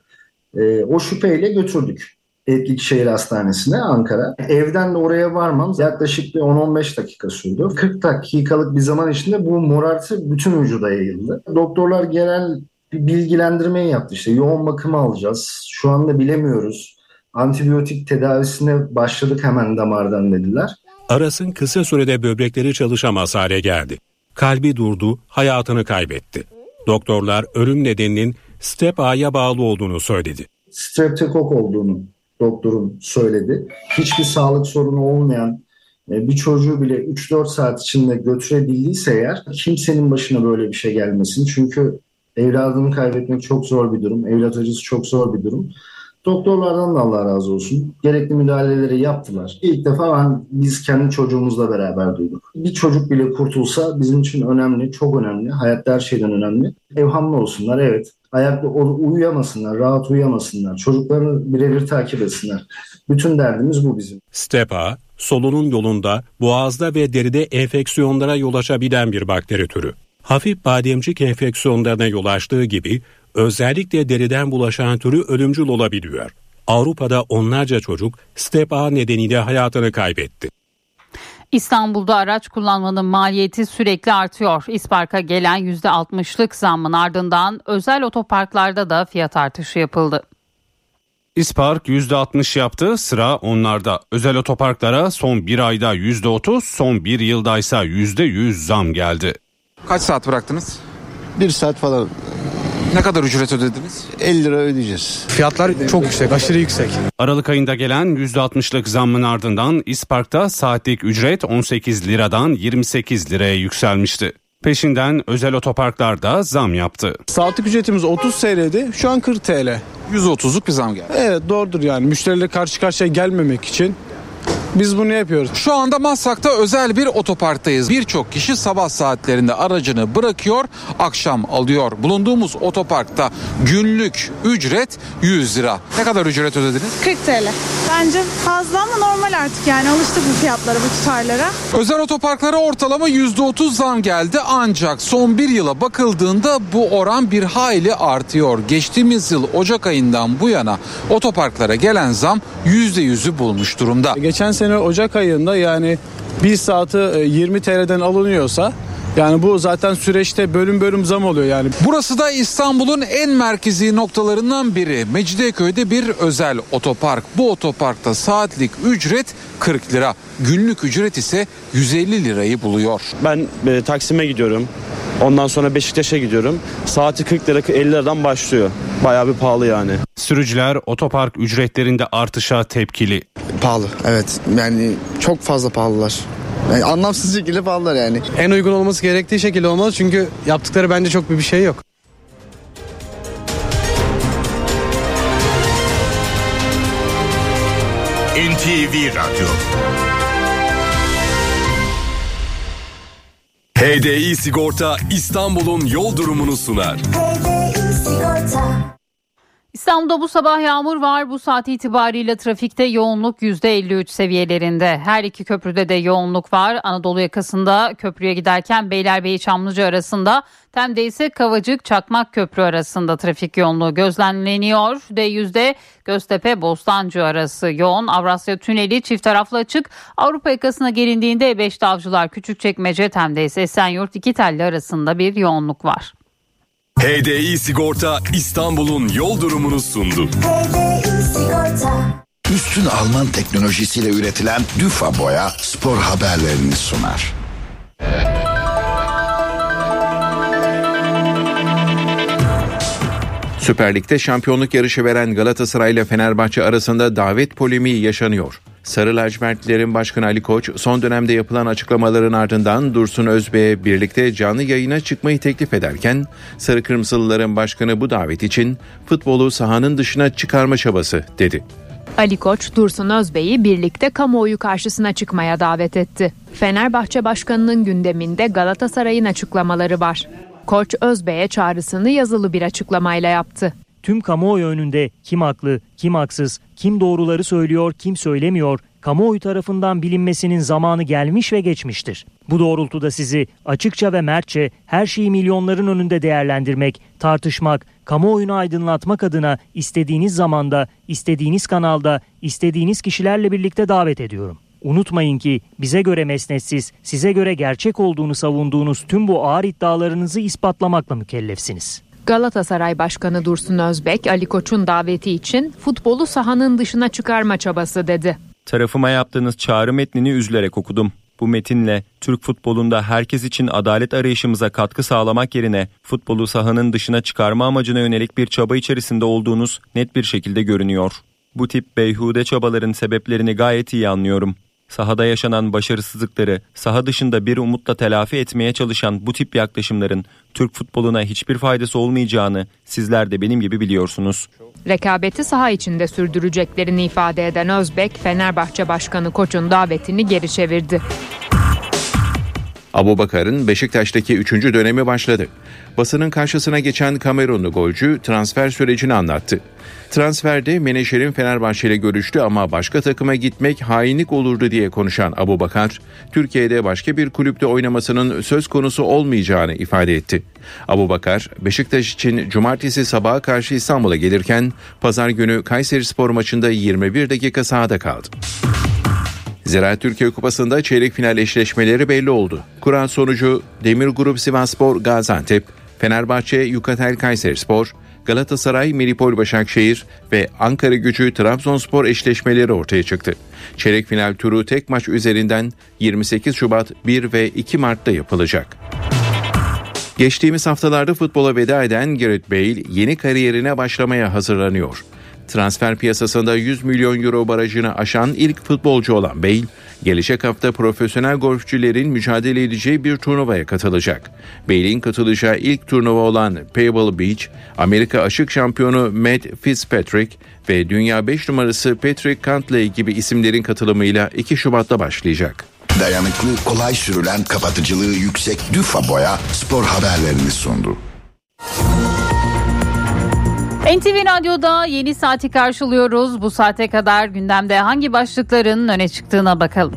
E, o şüpheyle götürdük. Etlik Şehir Hastanesi'ne Ankara. Evden de oraya varmam yaklaşık bir 10-15 dakika sürdü. 40 dakikalık bir zaman içinde bu morartı bütün vücuda yayıldı. Doktorlar genel bir bilgilendirmeyi yaptı. İşte yoğun bakımı alacağız. Şu anda bilemiyoruz. Antibiyotik tedavisine başladık hemen damardan dediler. Aras'ın kısa sürede böbrekleri çalışamaz hale geldi. Kalbi durdu, hayatını kaybetti. Doktorlar ölüm nedeninin step A'ya bağlı olduğunu söyledi. Streptokok olduğunu doktorum söyledi. Hiçbir sağlık sorunu olmayan e, bir çocuğu bile 3-4 saat içinde götürebildiyse eğer kimsenin başına böyle bir şey gelmesin. Çünkü evladını kaybetmek çok zor bir durum. Evlat acısı çok zor bir durum. Doktorlardan da Allah razı olsun. Gerekli müdahaleleri yaptılar. İlk defa ben, biz kendi çocuğumuzla beraber duyduk. Bir çocuk bile kurtulsa bizim için önemli, çok önemli. Hayatta her şeyden önemli. Evhamlı olsunlar evet. Ayakta uyuyamasınlar, rahat uyuyamasınlar. Çocuklarını birebir takip etsinler. Bütün derdimiz bu bizim. Stepa, solunum yolunda, boğazda ve deride enfeksiyonlara yol açabilen bir bakteri türü. Hafif bademcik enfeksiyonlarına yol açtığı gibi özellikle deriden bulaşan türü ölümcül olabiliyor. Avrupa'da onlarca çocuk step A nedeniyle hayatını kaybetti. İstanbul'da araç kullanmanın maliyeti sürekli artıyor. İspark'a gelen %60'lık zammın ardından özel otoparklarda da fiyat artışı yapıldı. İspark %60 yaptı sıra onlarda. Özel otoparklara son bir ayda %30 son bir yılda ise %100 zam geldi. Kaç saat bıraktınız? Bir saat falan. Ne kadar ücret ödediniz? 50 lira ödeyeceğiz. Fiyatlar çok yüksek, aşırı yüksek. Aralık ayında gelen %60'lık zammın ardından İspark'ta saatlik ücret 18 liradan 28 liraya yükselmişti. Peşinden özel otoparklarda zam yaptı. Saatlik ücretimiz 30 TL'di. Şu an 40 TL. %30'luk bir zam geldi. Evet doğrudur yani. Müşteriyle karşı karşıya gelmemek için biz bunu yapıyoruz. Şu anda Maslak'ta özel bir otoparktayız. Birçok kişi sabah saatlerinde aracını bırakıyor, akşam alıyor. Bulunduğumuz otoparkta günlük ücret 100 lira. Ne kadar ücret ödediniz? 40 TL. Bence fazla ama normal artık yani alıştık bu fiyatlara, bu tutarlara. Özel otoparklara ortalama %30 zam geldi ancak son bir yıla bakıldığında bu oran bir hayli artıyor. Geçtiğimiz yıl Ocak ayından bu yana otoparklara gelen zam %100'ü bulmuş durumda. Geçen sene Ocak ayında yani bir saati 20 TL'den alınıyorsa yani bu zaten süreçte bölüm bölüm zam oluyor yani. Burası da İstanbul'un en merkezi noktalarından biri. Mecidiyeköy'de bir özel otopark. Bu otoparkta saatlik ücret 40 lira. Günlük ücret ise 150 lirayı buluyor. Ben e, Taksim'e gidiyorum. Ondan sonra Beşiktaş'a gidiyorum. Saati 40 lira 50 liradan başlıyor. Bayağı bir pahalı yani. Sürücüler otopark ücretlerinde artışa tepkili. Pahalı evet yani çok fazla pahalılar. Yani anlamsız şekilde pahalılar yani. En uygun olması gerektiği şekilde olmalı çünkü yaptıkları bence çok bir, şey yok. NTV Radyo HDI Sigorta İstanbul'un yol durumunu sunar. İstanbul'da bu sabah yağmur var. Bu saat itibariyle trafikte yoğunluk %53 seviyelerinde. Her iki köprüde de yoğunluk var. Anadolu yakasında köprüye giderken Beylerbeyi Çamlıca arasında Tem'de ise Kavacık Çakmak Köprü arasında trafik yoğunluğu gözlemleniyor. D100'de Göztepe Bostancı arası yoğun. Avrasya Tüneli çift taraflı açık. Avrupa yakasına gelindiğinde E5'te Avcılar Küçükçekmece Tem'de ise Esenyurt iki telli arasında bir yoğunluk var. HDI Sigorta İstanbul'un yol durumunu sundu. Üstün Alman teknolojisiyle üretilen Düfa Boya spor haberlerini sunar. Süper Lig'de şampiyonluk yarışı veren Galatasaray ile Fenerbahçe arasında davet polemiği yaşanıyor. Sarı lacivertlilerin başkanı Ali Koç son dönemde yapılan açıklamaların ardından Dursun Özbey'e birlikte canlı yayına çıkmayı teklif ederken Sarı Kırmızılıların başkanı bu davet için futbolu sahanın dışına çıkarma çabası dedi. Ali Koç, Dursun Özbey'i birlikte kamuoyu karşısına çıkmaya davet etti. Fenerbahçe Başkanı'nın gündeminde Galatasaray'ın açıklamaları var. Koç Özbey'e çağrısını yazılı bir açıklamayla yaptı. Tüm kamuoyu önünde kim haklı, kim haksız, kim doğruları söylüyor, kim söylemiyor kamuoyu tarafından bilinmesinin zamanı gelmiş ve geçmiştir. Bu doğrultuda sizi açıkça ve mertçe her şeyi milyonların önünde değerlendirmek, tartışmak, kamuoyunu aydınlatmak adına istediğiniz zamanda, istediğiniz kanalda, istediğiniz kişilerle birlikte davet ediyorum. Unutmayın ki bize göre mesnetsiz, size göre gerçek olduğunu savunduğunuz tüm bu ağır iddialarınızı ispatlamakla mükellefsiniz. Galatasaray Başkanı Dursun Özbek, Ali Koç'un daveti için futbolu sahanın dışına çıkarma çabası dedi. Tarafıma yaptığınız çağrı metnini üzülerek okudum. Bu metinle Türk futbolunda herkes için adalet arayışımıza katkı sağlamak yerine futbolu sahanın dışına çıkarma amacına yönelik bir çaba içerisinde olduğunuz net bir şekilde görünüyor. Bu tip beyhude çabaların sebeplerini gayet iyi anlıyorum. Sahada yaşanan başarısızlıkları saha dışında bir umutla telafi etmeye çalışan bu tip yaklaşımların Türk futboluna hiçbir faydası olmayacağını sizler de benim gibi biliyorsunuz. Rekabeti saha içinde sürdüreceklerini ifade eden Özbek, Fenerbahçe Başkanı Koç'un davetini geri çevirdi. Abu Bakar'ın Beşiktaş'taki 3. dönemi başladı. Basının karşısına geçen Kamerunlu golcü transfer sürecini anlattı. Transferde menajerin Fenerbahçe ile görüştü ama başka takıma gitmek hainlik olurdu diye konuşan Abu Bakar, Türkiye'de başka bir kulüpte oynamasının söz konusu olmayacağını ifade etti. Abu Bakar, Beşiktaş için cumartesi sabaha karşı İstanbul'a gelirken pazar günü Kayseri Spor maçında 21 dakika sahada kaldı. Ziraat Türkiye Kupası'nda çeyrek final eşleşmeleri belli oldu. Kur'an sonucu Demir Grup Sivasspor Gaziantep, Fenerbahçe Yukatel Kayserispor, Galatasaray Miripol Başakşehir ve Ankara Gücü Trabzonspor eşleşmeleri ortaya çıktı. Çeyrek final turu tek maç üzerinden 28 Şubat 1 ve 2 Mart'ta yapılacak. Geçtiğimiz haftalarda futbola veda eden Gareth Bale yeni kariyerine başlamaya hazırlanıyor. Transfer piyasasında 100 milyon euro barajını aşan ilk futbolcu olan Bale, gelecek hafta profesyonel golfçülerin mücadele edeceği bir turnuvaya katılacak. Bale'in katılacağı ilk turnuva olan Pebble Beach, Amerika aşık şampiyonu Matt Fitzpatrick ve dünya 5 numarası Patrick Cantley gibi isimlerin katılımıyla 2 Şubat'ta başlayacak. Dayanıklı, kolay sürülen, kapatıcılığı yüksek Düfa Boya spor haberlerini sundu. NTV Radyo'da yeni saati karşılıyoruz. Bu saate kadar gündemde hangi başlıkların öne çıktığına bakalım.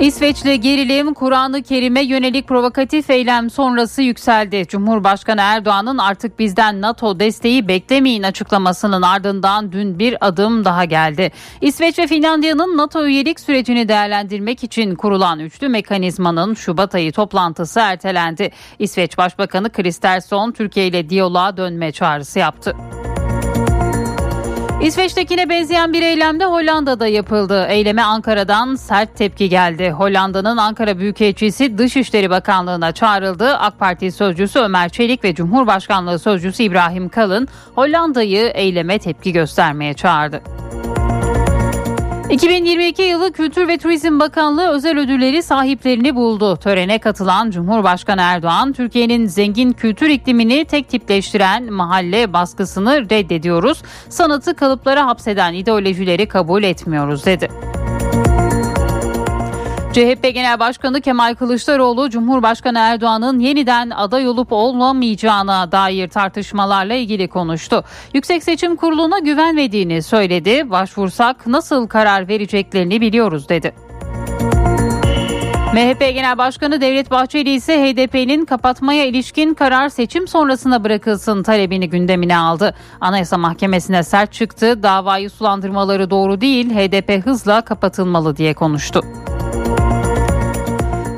İsveç'le gerilim Kur'an-ı Kerim'e yönelik provokatif eylem sonrası yükseldi. Cumhurbaşkanı Erdoğan'ın artık bizden NATO desteği beklemeyin açıklamasının ardından dün bir adım daha geldi. İsveç ve Finlandiya'nın NATO üyelik sürecini değerlendirmek için kurulan üçlü mekanizmanın Şubat ayı toplantısı ertelendi. İsveç Başbakanı Kristersson Türkiye ile diyaloğa dönme çağrısı yaptı. İsveç'tekine benzeyen bir eylem de Hollanda'da yapıldı. Eyleme Ankara'dan sert tepki geldi. Hollanda'nın Ankara Büyükelçisi Dışişleri Bakanlığı'na çağrıldı. AK Parti sözcüsü Ömer Çelik ve Cumhurbaşkanlığı sözcüsü İbrahim Kalın Hollanda'yı eyleme tepki göstermeye çağırdı. 2022 yılı Kültür ve Turizm Bakanlığı özel ödülleri sahiplerini buldu. Törene katılan Cumhurbaşkanı Erdoğan, Türkiye'nin zengin kültür iklimini tek tipleştiren mahalle baskısını reddediyoruz. Sanatı kalıplara hapseden ideolojileri kabul etmiyoruz dedi. CHP Genel Başkanı Kemal Kılıçdaroğlu Cumhurbaşkanı Erdoğan'ın yeniden aday olup olmamayacağına dair tartışmalarla ilgili konuştu. Yüksek Seçim Kurulu'na güvenmediğini söyledi. Başvursak nasıl karar vereceklerini biliyoruz dedi. MHP Genel Başkanı Devlet Bahçeli ise HDP'nin kapatmaya ilişkin karar seçim sonrasına bırakılsın talebini gündemine aldı. Anayasa Mahkemesi'ne sert çıktı. Davayı sulandırmaları doğru değil, HDP hızla kapatılmalı diye konuştu.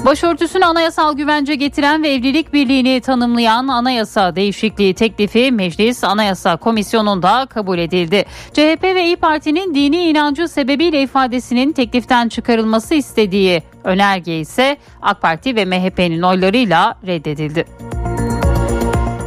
Başörtüsüne anayasal güvence getiren ve evlilik birliğini tanımlayan anayasa değişikliği teklifi Meclis Anayasa Komisyonu'nda kabul edildi. CHP ve İyi Parti'nin dini inancı sebebiyle ifadesinin tekliften çıkarılması istediği önerge ise AK Parti ve MHP'nin oylarıyla reddedildi.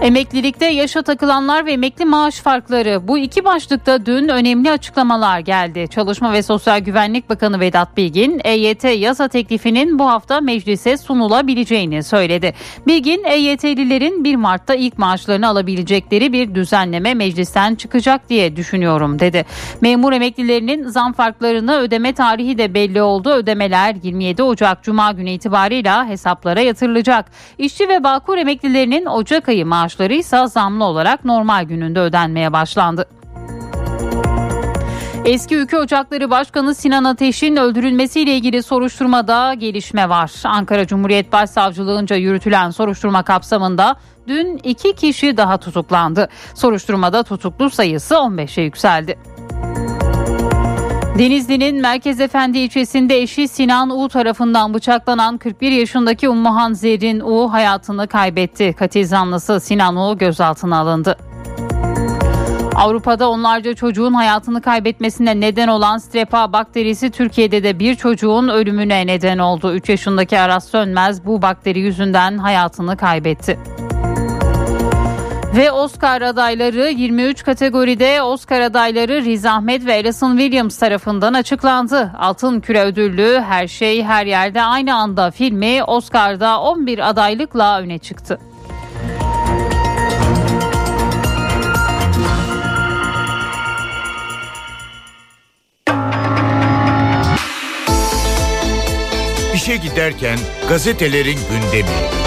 Emeklilikte yaşa takılanlar ve emekli maaş farkları bu iki başlıkta dün önemli açıklamalar geldi. Çalışma ve Sosyal Güvenlik Bakanı Vedat Bilgin EYT yasa teklifinin bu hafta meclise sunulabileceğini söyledi. Bilgin EYT'lilerin 1 Mart'ta ilk maaşlarını alabilecekleri bir düzenleme meclisten çıkacak diye düşünüyorum dedi. Memur emeklilerinin zam farklarını ödeme tarihi de belli oldu. Ödemeler 27 Ocak Cuma günü itibarıyla hesaplara yatırılacak. İşçi ve Bağkur emeklilerinin Ocak ayı maaş maaşları ise zamlı olarak normal gününde ödenmeye başlandı. Eski Ülke Ocakları Başkanı Sinan Ateş'in öldürülmesiyle ilgili soruşturmada gelişme var. Ankara Cumhuriyet Başsavcılığınca yürütülen soruşturma kapsamında dün iki kişi daha tutuklandı. Soruşturmada tutuklu sayısı 15'e yükseldi. Denizli'nin Merkez Efendi ilçesinde eşi Sinan U tarafından bıçaklanan 41 yaşındaki Ummuhan Zerrin U hayatını kaybetti. Katil zanlısı Sinan U gözaltına alındı. Avrupa'da onlarca çocuğun hayatını kaybetmesine neden olan Strepa bakterisi Türkiye'de de bir çocuğun ölümüne neden oldu. 3 yaşındaki Aras Sönmez bu bakteri yüzünden hayatını kaybetti. Ve Oscar adayları 23 kategoride Oscar adayları Riz Ahmed ve Alison Williams tarafından açıklandı. Altın Küre ödüllü Her Şey Her Yerde Aynı Anda filmi Oscar'da 11 adaylıkla öne çıktı. İşe giderken gazetelerin gündemi.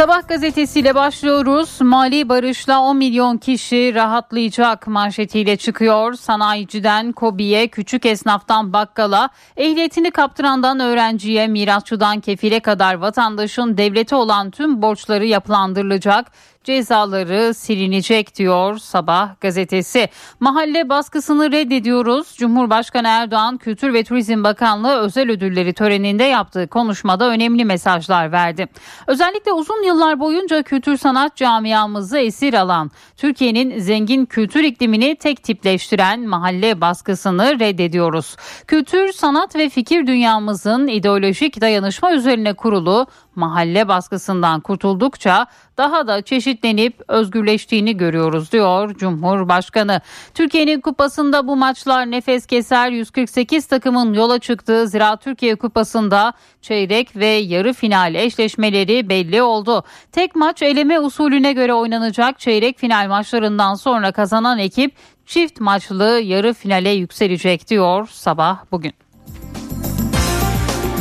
Sabah gazetesiyle başlıyoruz. Mali barışla 10 milyon kişi rahatlayacak manşetiyle çıkıyor. Sanayiciden kobiye, küçük esnaftan bakkala, ehliyetini kaptırandan öğrenciye, mirasçıdan kefile kadar vatandaşın devlete olan tüm borçları yapılandırılacak cezaları silinecek diyor Sabah gazetesi. Mahalle baskısını reddediyoruz. Cumhurbaşkanı Erdoğan Kültür ve Turizm Bakanlığı özel ödülleri töreninde yaptığı konuşmada önemli mesajlar verdi. Özellikle uzun yıllar boyunca kültür sanat camiamızı esir alan, Türkiye'nin zengin kültür iklimini tek tipleştiren mahalle baskısını reddediyoruz. Kültür, sanat ve fikir dünyamızın ideolojik dayanışma üzerine kurulu mahalle baskısından kurtuldukça daha da çeşitlenip özgürleştiğini görüyoruz diyor Cumhurbaşkanı. Türkiye'nin kupasında bu maçlar nefes keser 148 takımın yola çıktığı Zira Türkiye Kupası'nda çeyrek ve yarı final eşleşmeleri belli oldu. Tek maç eleme usulüne göre oynanacak çeyrek final maçlarından sonra kazanan ekip çift maçlı yarı finale yükselecek diyor sabah bugün.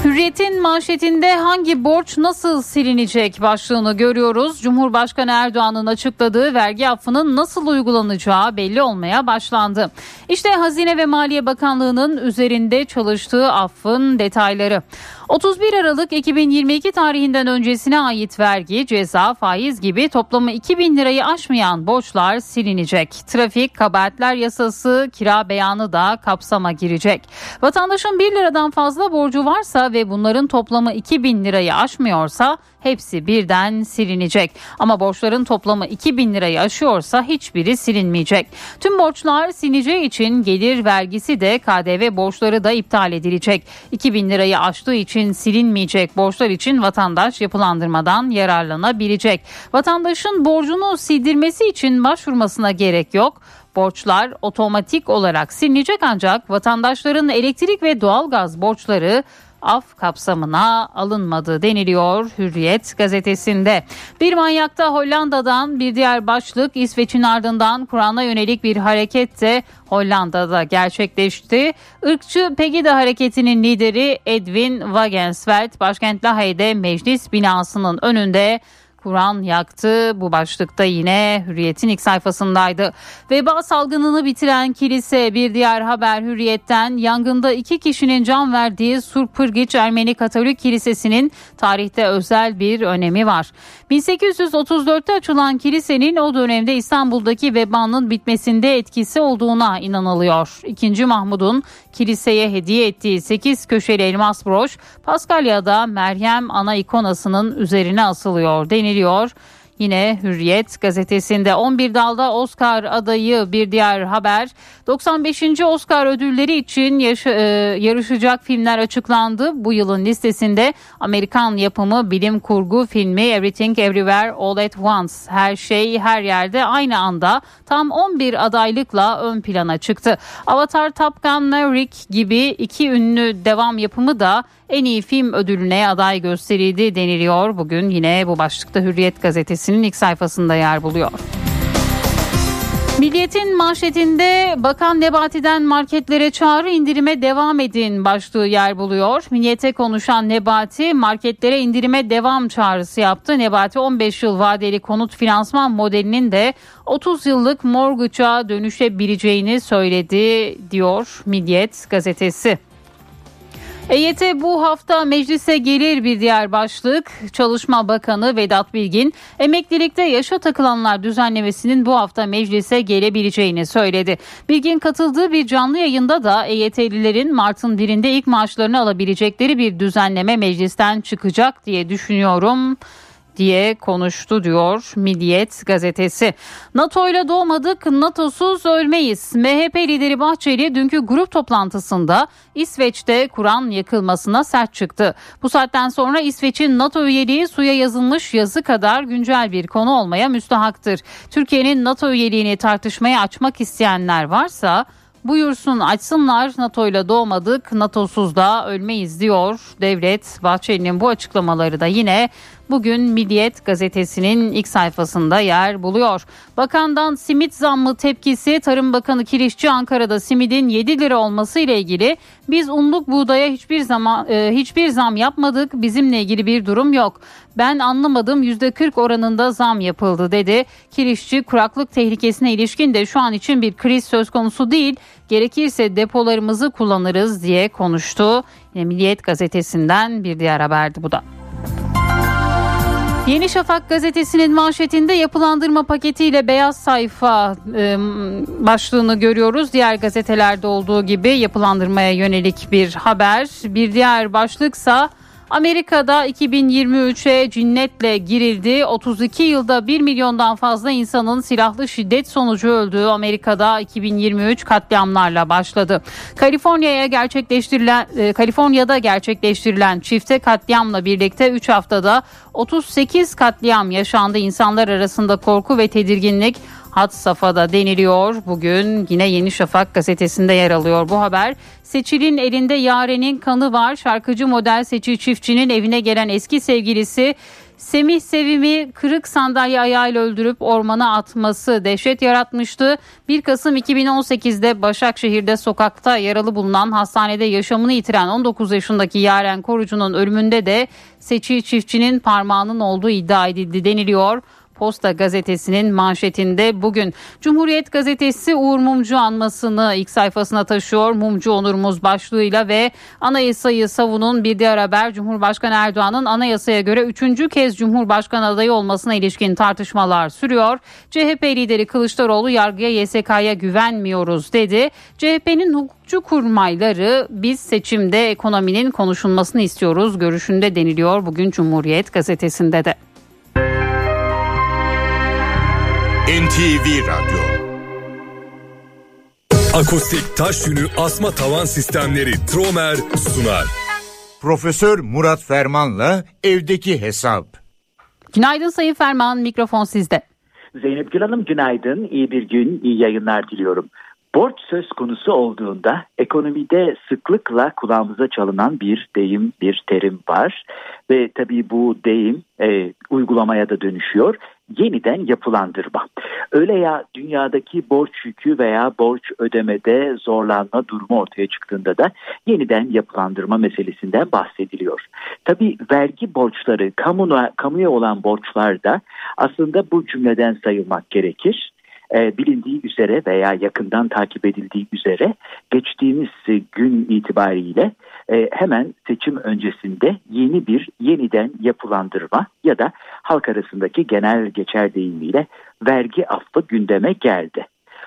Hürriyet'in manşetinde hangi borç nasıl silinecek başlığını görüyoruz. Cumhurbaşkanı Erdoğan'ın açıkladığı vergi affının nasıl uygulanacağı belli olmaya başlandı. İşte Hazine ve Maliye Bakanlığı'nın üzerinde çalıştığı affın detayları. 31 Aralık 2022 tarihinden öncesine ait vergi, ceza, faiz gibi toplamı 2000 lirayı aşmayan borçlar silinecek. Trafik, kabahatler yasası, kira beyanı da kapsama girecek. Vatandaşın 1 liradan fazla borcu varsa ve bunların toplamı 2000 lirayı aşmıyorsa hepsi birden silinecek. Ama borçların toplamı 2000 lirayı aşıyorsa hiçbiri silinmeyecek. Tüm borçlar silineceği için gelir vergisi de KDV borçları da iptal edilecek. 2000 lirayı aştığı için silinmeyecek borçlar için vatandaş yapılandırmadan yararlanabilecek. Vatandaşın borcunu sildirmesi için başvurmasına gerek yok. Borçlar otomatik olarak silinecek ancak vatandaşların elektrik ve doğalgaz borçları af kapsamına alınmadı deniliyor Hürriyet gazetesinde. Bir manyakta Hollanda'dan bir diğer başlık İsveç'in ardından Kur'an'a yönelik bir hareket de Hollanda'da gerçekleşti. Irkçı Pegida hareketinin lideri Edwin Wagensveld başkent Lahey'de meclis binasının önünde Kur'an yaktı. Bu başlıkta yine Hürriyet'in ilk sayfasındaydı. Veba salgınını bitiren kilise bir diğer haber Hürriyet'ten yangında iki kişinin can verdiği Surpırgiç Ermeni Katolik Kilisesi'nin tarihte özel bir önemi var. 1834'te açılan kilisenin o dönemde İstanbul'daki vebanın bitmesinde etkisi olduğuna inanılıyor. İkinci Mahmud'un kiliseye hediye ettiği 8 köşeli elmas broş Paskalya'da Meryem ana ikonasının üzerine asılıyor deniliyor. Yine Hürriyet gazetesinde 11 dalda Oscar adayı bir diğer haber. 95. Oscar ödülleri için yaşa, e, yarışacak filmler açıklandı. Bu yılın listesinde Amerikan yapımı bilim kurgu filmi Everything Everywhere All at Once her şey her yerde aynı anda tam 11 adaylıkla ön plana çıktı. Avatar Top Gun Maverick gibi iki ünlü devam yapımı da en iyi film ödülüne aday gösterildi deniliyor. Bugün yine bu başlıkta Hürriyet gazetesinin ilk sayfasında yer buluyor. Milliyetin manşetinde Bakan Nebati'den marketlere çağrı indirime devam edin başlığı yer buluyor. Milliyete konuşan Nebati marketlere indirime devam çağrısı yaptı. Nebati 15 yıl vadeli konut finansman modelinin de 30 yıllık morguça dönüşebileceğini söyledi diyor Milliyet gazetesi. EYT bu hafta meclise gelir bir diğer başlık. Çalışma Bakanı Vedat Bilgin emeklilikte yaşa takılanlar düzenlemesinin bu hafta meclise gelebileceğini söyledi. Bilgin katıldığı bir canlı yayında da EYT'lilerin Mart'ın birinde ilk maaşlarını alabilecekleri bir düzenleme meclisten çıkacak diye düşünüyorum diye konuştu diyor Milliyet gazetesi. NATO ile doğmadık, NATO'suz ölmeyiz. MHP lideri Bahçeli dünkü grup toplantısında İsveç'te Kur'an yakılmasına sert çıktı. Bu saatten sonra İsveç'in NATO üyeliği suya yazılmış yazı kadar güncel bir konu olmaya müstahaktır. Türkiye'nin NATO üyeliğini tartışmaya açmak isteyenler varsa buyursun açsınlar NATO ile doğmadık NATO'suz da ölmeyiz diyor devlet Bahçeli'nin bu açıklamaları da yine bugün Milliyet gazetesinin ilk sayfasında yer buluyor. Bakandan simit zammı tepkisi Tarım Bakanı Kirişçi Ankara'da simidin 7 lira olması ile ilgili biz unluk buğdaya hiçbir zaman e, hiçbir zam yapmadık. Bizimle ilgili bir durum yok. Ben anlamadım %40 oranında zam yapıldı dedi. Kirişçi kuraklık tehlikesine ilişkin de şu an için bir kriz söz konusu değil. Gerekirse depolarımızı kullanırız diye konuştu. Yine Milliyet gazetesinden bir diğer haberdi bu da. Yeni Şafak gazetesinin manşetinde yapılandırma paketiyle beyaz sayfa e, başlığını görüyoruz. Diğer gazetelerde olduğu gibi yapılandırmaya yönelik bir haber. Bir diğer başlıksa Amerika'da 2023'e cinnetle girildi. 32 yılda 1 milyondan fazla insanın silahlı şiddet sonucu öldüğü Amerika'da 2023 katliamlarla başladı. Kaliforniya'ya gerçekleştirilen e, Kaliforniya'da gerçekleştirilen çifte katliamla birlikte 3 haftada 38 katliam yaşandı. İnsanlar arasında korku ve tedirginlik had safhada deniliyor. Bugün yine Yeni Şafak gazetesinde yer alıyor bu haber. Seçil'in elinde Yaren'in kanı var. Şarkıcı model Seçil Çiftçi'nin evine gelen eski sevgilisi Semih Sevim'i kırık sandalye ayağıyla öldürüp ormana atması dehşet yaratmıştı. 1 Kasım 2018'de Başakşehir'de sokakta yaralı bulunan hastanede yaşamını yitiren 19 yaşındaki Yaren Korucu'nun ölümünde de Seçil Çiftçi'nin parmağının olduğu iddia edildi deniliyor. Posta gazetesinin manşetinde bugün Cumhuriyet gazetesi Uğur Mumcu anmasını ilk sayfasına taşıyor. Mumcu onurumuz başlığıyla ve anayasayı savunun bir diğer haber Cumhurbaşkanı Erdoğan'ın anayasaya göre üçüncü kez Cumhurbaşkanı adayı olmasına ilişkin tartışmalar sürüyor. CHP lideri Kılıçdaroğlu yargıya YSK'ya güvenmiyoruz dedi. CHP'nin hukukçu kurmayları biz seçimde ekonominin konuşulmasını istiyoruz görüşünde deniliyor bugün Cumhuriyet gazetesinde de. NTV Radyo Akustik taş yünü asma tavan sistemleri Tromer sunar. Profesör Murat Ferman'la evdeki hesap. Günaydın Sayın Ferman, mikrofon sizde. Zeynep Gül Hanım günaydın, iyi bir gün, iyi yayınlar diliyorum. Borç söz konusu olduğunda ekonomide sıklıkla kulağımıza çalınan bir deyim, bir terim var. Ve tabii bu deyim e, uygulamaya da dönüşüyor yeniden yapılandırma. Öyle ya dünyadaki borç yükü veya borç ödemede zorlanma durumu ortaya çıktığında da yeniden yapılandırma meselesinden bahsediliyor. Tabi vergi borçları, kamuna, kamuya olan borçlar da aslında bu cümleden sayılmak gerekir e, bilindiği üzere veya yakından takip edildiği üzere geçtiğimiz gün itibariyle e, hemen seçim öncesinde yeni bir yeniden yapılandırma ya da halk arasındaki genel geçer deyimiyle vergi affı gündeme geldi.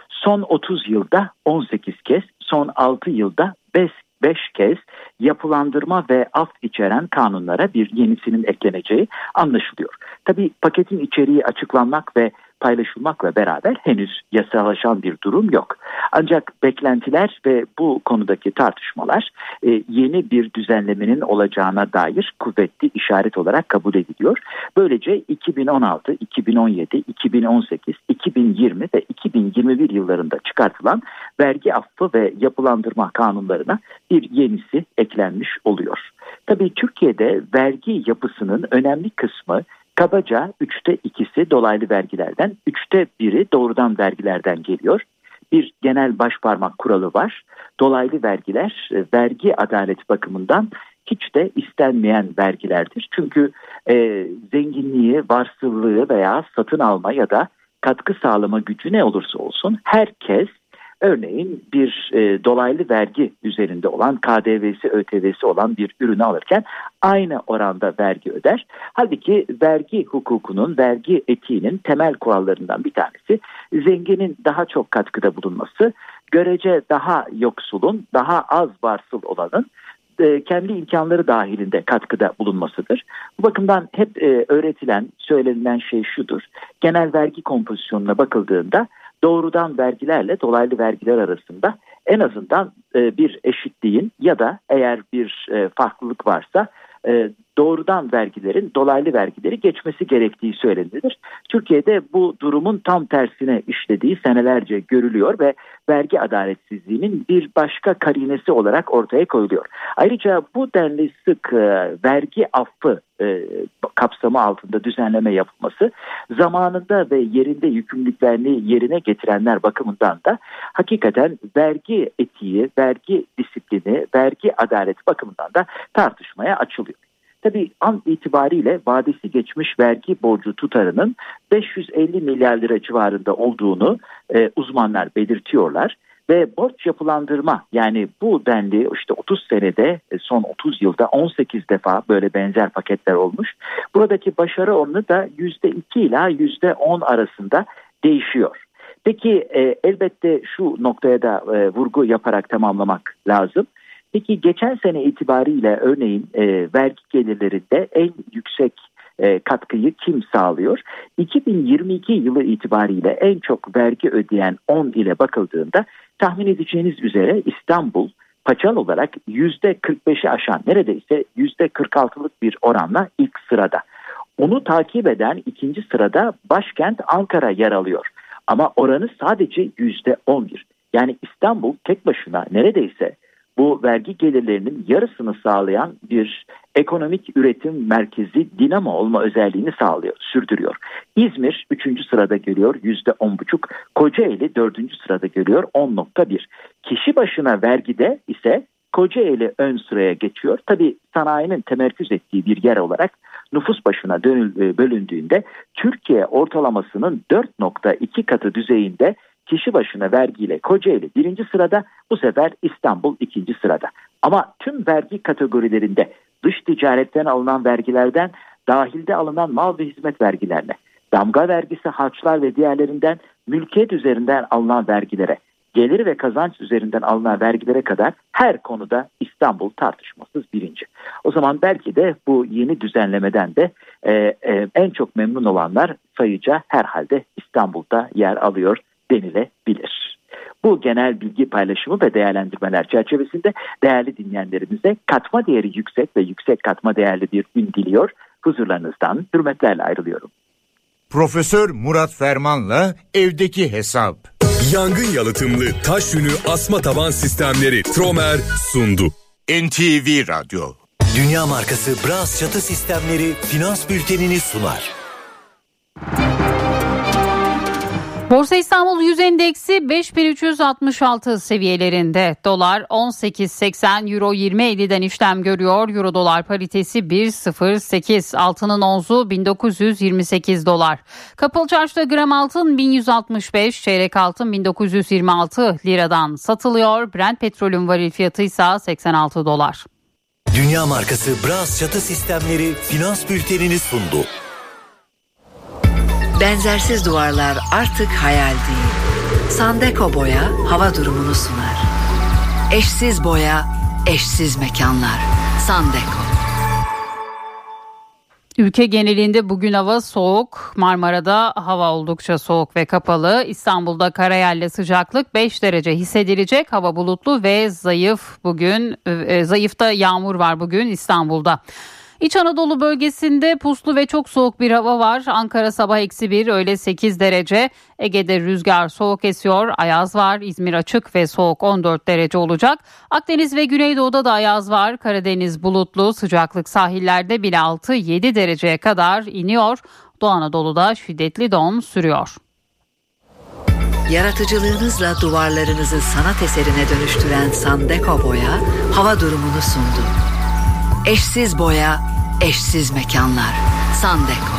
Son 30 yılda 18 kez, son 6 yılda 5 5 kez yapılandırma ve af içeren kanunlara bir yenisinin ekleneceği anlaşılıyor. Tabii paketin içeriği açıklanmak ve paylaşılmakla beraber henüz yasalaşan bir durum yok. Ancak beklentiler ve bu konudaki tartışmalar e, yeni bir düzenlemenin olacağına dair kuvvetli işaret olarak kabul ediliyor. Böylece 2016, 2017, 2018, 2020 ve 2021 yıllarında çıkartılan vergi affı ve yapılandırma kanunlarına bir yenisi eklenmiş oluyor. Tabii Türkiye'de vergi yapısının önemli kısmı kabaca üçte ikisi dolaylı vergilerden, üçte biri doğrudan vergilerden geliyor. Bir genel başparmak kuralı var. Dolaylı vergiler e, vergi adalet bakımından hiç de istenmeyen vergilerdir. Çünkü e, zenginliği, varsıllığı veya satın alma ya da katkı sağlama gücü ne olursa olsun herkes Örneğin bir e, dolaylı vergi üzerinde olan KDV'si, ÖTV'si olan bir ürünü alırken aynı oranda vergi öder. Halbuki vergi hukukunun, vergi etiğinin temel kurallarından bir tanesi zenginin daha çok katkıda bulunması, görece daha yoksulun, daha az varsıl olanın e, kendi imkanları dahilinde katkıda bulunmasıdır. Bu bakımdan hep e, öğretilen, söylenilen şey şudur. Genel vergi kompozisyonuna bakıldığında doğrudan vergilerle dolaylı vergiler arasında en azından e, bir eşitliğin ya da eğer bir e, farklılık varsa e, doğrudan vergilerin dolaylı vergileri geçmesi gerektiği söylenilir. Türkiye'de bu durumun tam tersine işlediği senelerce görülüyor ve vergi adaletsizliğinin bir başka karinesi olarak ortaya koyuluyor. Ayrıca bu denli sık e, vergi affı e, kapsamı altında düzenleme yapılması zamanında ve yerinde yükümlülüklerini yerine getirenler bakımından da hakikaten vergi etiği, vergi disiplini, vergi adaleti bakımından da tartışmaya açılıyor. Tabii an itibariyle vadesi geçmiş vergi borcu tutarının 550 milyar lira civarında olduğunu e, uzmanlar belirtiyorlar ve borç yapılandırma yani bu denli işte 30 senede e, son 30 yılda 18 defa böyle benzer paketler olmuş. Buradaki başarı oranı da %2 ila %10 arasında değişiyor. Peki e, elbette şu noktaya da e, vurgu yaparak tamamlamak lazım. Peki geçen sene itibariyle örneğin e, vergi gelirlerinde en yüksek e, katkıyı kim sağlıyor? 2022 yılı itibariyle en çok vergi ödeyen 10 ile bakıldığında tahmin edeceğiniz üzere İstanbul paçal olarak %45'i aşan neredeyse %46'lık bir oranla ilk sırada. Onu takip eden ikinci sırada başkent Ankara yer alıyor. Ama oranı sadece %11. Yani İstanbul tek başına neredeyse bu vergi gelirlerinin yarısını sağlayan bir ekonomik üretim merkezi dinamo olma özelliğini sağlıyor, sürdürüyor. İzmir 3. sırada geliyor %10,5, Kocaeli 4. sırada geliyor 10,1. Kişi başına vergide ise Kocaeli ön sıraya geçiyor. Tabi sanayinin temerküz ettiği bir yer olarak nüfus başına e, bölündüğünde Türkiye ortalamasının 4.2 katı düzeyinde kişi başına vergiyle Kocaeli birinci sırada bu sefer İstanbul ikinci sırada. Ama tüm vergi kategorilerinde dış ticaretten alınan vergilerden dahilde alınan mal ve hizmet vergilerine, damga vergisi, harçlar ve diğerlerinden mülkiyet üzerinden alınan vergilere, gelir ve kazanç üzerinden alınan vergilere kadar her konuda İstanbul tartışmasız birinci. O zaman belki de bu yeni düzenlemeden de e, e, en çok memnun olanlar sayıca herhalde İstanbul'da yer alıyor denilebilir. Bu genel bilgi paylaşımı ve değerlendirmeler çerçevesinde değerli dinleyenlerimize katma değeri yüksek ve yüksek katma değerli bir gün diliyor. Huzurlarınızdan hürmetlerle ayrılıyorum. Profesör Murat Ferman'la evdeki hesap. Yangın yalıtımlı taş yünü asma taban sistemleri Tromer sundu. NTV Radyo Dünya markası Bras çatı sistemleri finans bültenini sunar. Borsa İstanbul Yüz Endeksi 5366 seviyelerinde. Dolar 18.80, Euro 20.50'den işlem görüyor. Euro dolar paritesi 1.08. Altının onzu 1928 dolar. Kapalı çarşıda gram altın 1165, çeyrek altın 1926 liradan satılıyor. Brent petrolün varil fiyatı ise 86 dolar. Dünya markası Bras çatı sistemleri finans bültenini sundu. Benzersiz duvarlar artık hayal değil. Sandeko Boya hava durumunu sunar. Eşsiz boya, eşsiz mekanlar. Sandeko. Ülke genelinde bugün hava soğuk. Marmara'da hava oldukça soğuk ve kapalı. İstanbul'da karayelle sıcaklık 5 derece hissedilecek. Hava bulutlu ve zayıf bugün. E, zayıfta yağmur var bugün İstanbul'da. İç Anadolu bölgesinde puslu ve çok soğuk bir hava var. Ankara sabah eksi 1 öğle 8 derece. Ege'de rüzgar soğuk esiyor. Ayaz var. İzmir açık ve soğuk 14 derece olacak. Akdeniz ve Güneydoğu'da da ayaz var. Karadeniz bulutlu sıcaklık sahillerde bile 6-7 dereceye kadar iniyor. Doğu Anadolu'da şiddetli don sürüyor. Yaratıcılığınızla duvarlarınızı sanat eserine dönüştüren Sandeko Boya hava durumunu sundu. Eşsiz boya, eşsiz mekanlar. Sandeko.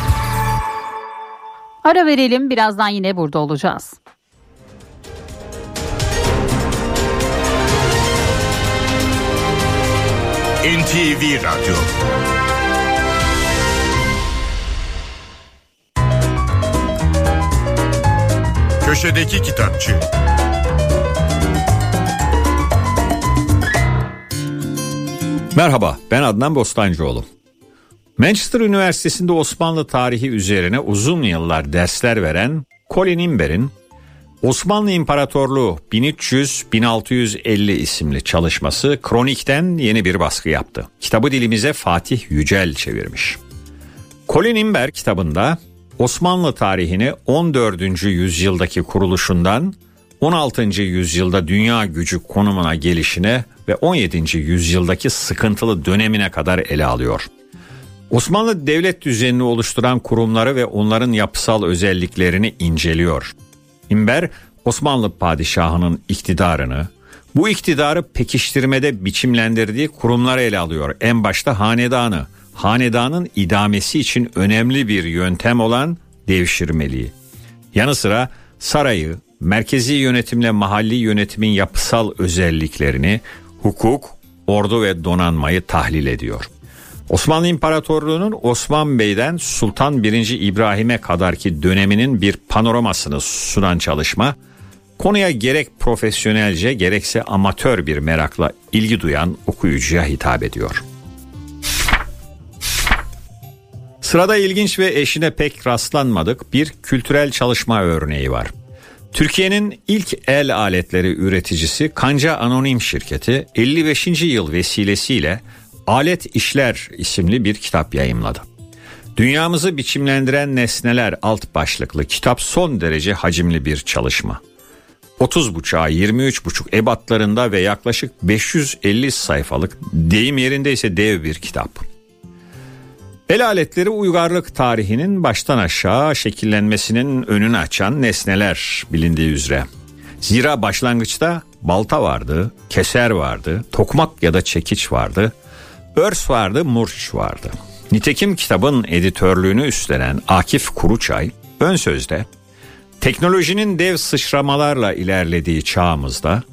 Ara verelim birazdan yine burada olacağız. NTV Radyo Köşedeki Kitapçı Merhaba, ben Adnan Bostancıoğlu. Manchester Üniversitesi'nde Osmanlı tarihi üzerine uzun yıllar dersler veren Colin Imber'in Osmanlı İmparatorluğu 1300-1650 isimli çalışması Kronik'ten yeni bir baskı yaptı. Kitabı dilimize Fatih Yücel çevirmiş. Colin Imber kitabında Osmanlı tarihini 14. yüzyıldaki kuruluşundan 16. yüzyılda dünya gücü konumuna gelişine ve 17. yüzyıldaki sıkıntılı dönemine kadar ele alıyor. Osmanlı devlet düzenini oluşturan kurumları ve onların yapısal özelliklerini inceliyor. İmber Osmanlı padişahının iktidarını, bu iktidarı pekiştirmede biçimlendirdiği kurumları ele alıyor. En başta hanedanı, hanedanın idamesi için önemli bir yöntem olan devşirmeliği. Yanı sıra sarayı, merkezi yönetimle mahalli yönetimin yapısal özelliklerini, hukuk, ordu ve donanmayı tahlil ediyor. Osmanlı İmparatorluğu'nun Osman Bey'den Sultan 1. İbrahim'e kadarki döneminin bir panoramasını sunan çalışma, konuya gerek profesyonelce gerekse amatör bir merakla ilgi duyan okuyucuya hitap ediyor. Sırada ilginç ve eşine pek rastlanmadık bir kültürel çalışma örneği var. Türkiye'nin ilk el aletleri üreticisi Kanca Anonim Şirketi 55. yıl vesilesiyle Alet İşler isimli bir kitap yayımladı. Dünyamızı biçimlendiren nesneler alt başlıklı kitap son derece hacimli bir çalışma. 30 buçuğa 23 buçuk ebatlarında ve yaklaşık 550 sayfalık deyim yerinde ise dev bir kitap. El aletleri uygarlık tarihinin baştan aşağı şekillenmesinin önünü açan nesneler bilindiği üzere. Zira başlangıçta balta vardı, keser vardı, tokmak ya da çekiç vardı, örs vardı, murç vardı. Nitekim kitabın editörlüğünü üstlenen Akif Kuruçay ön sözde teknolojinin dev sıçramalarla ilerlediği çağımızda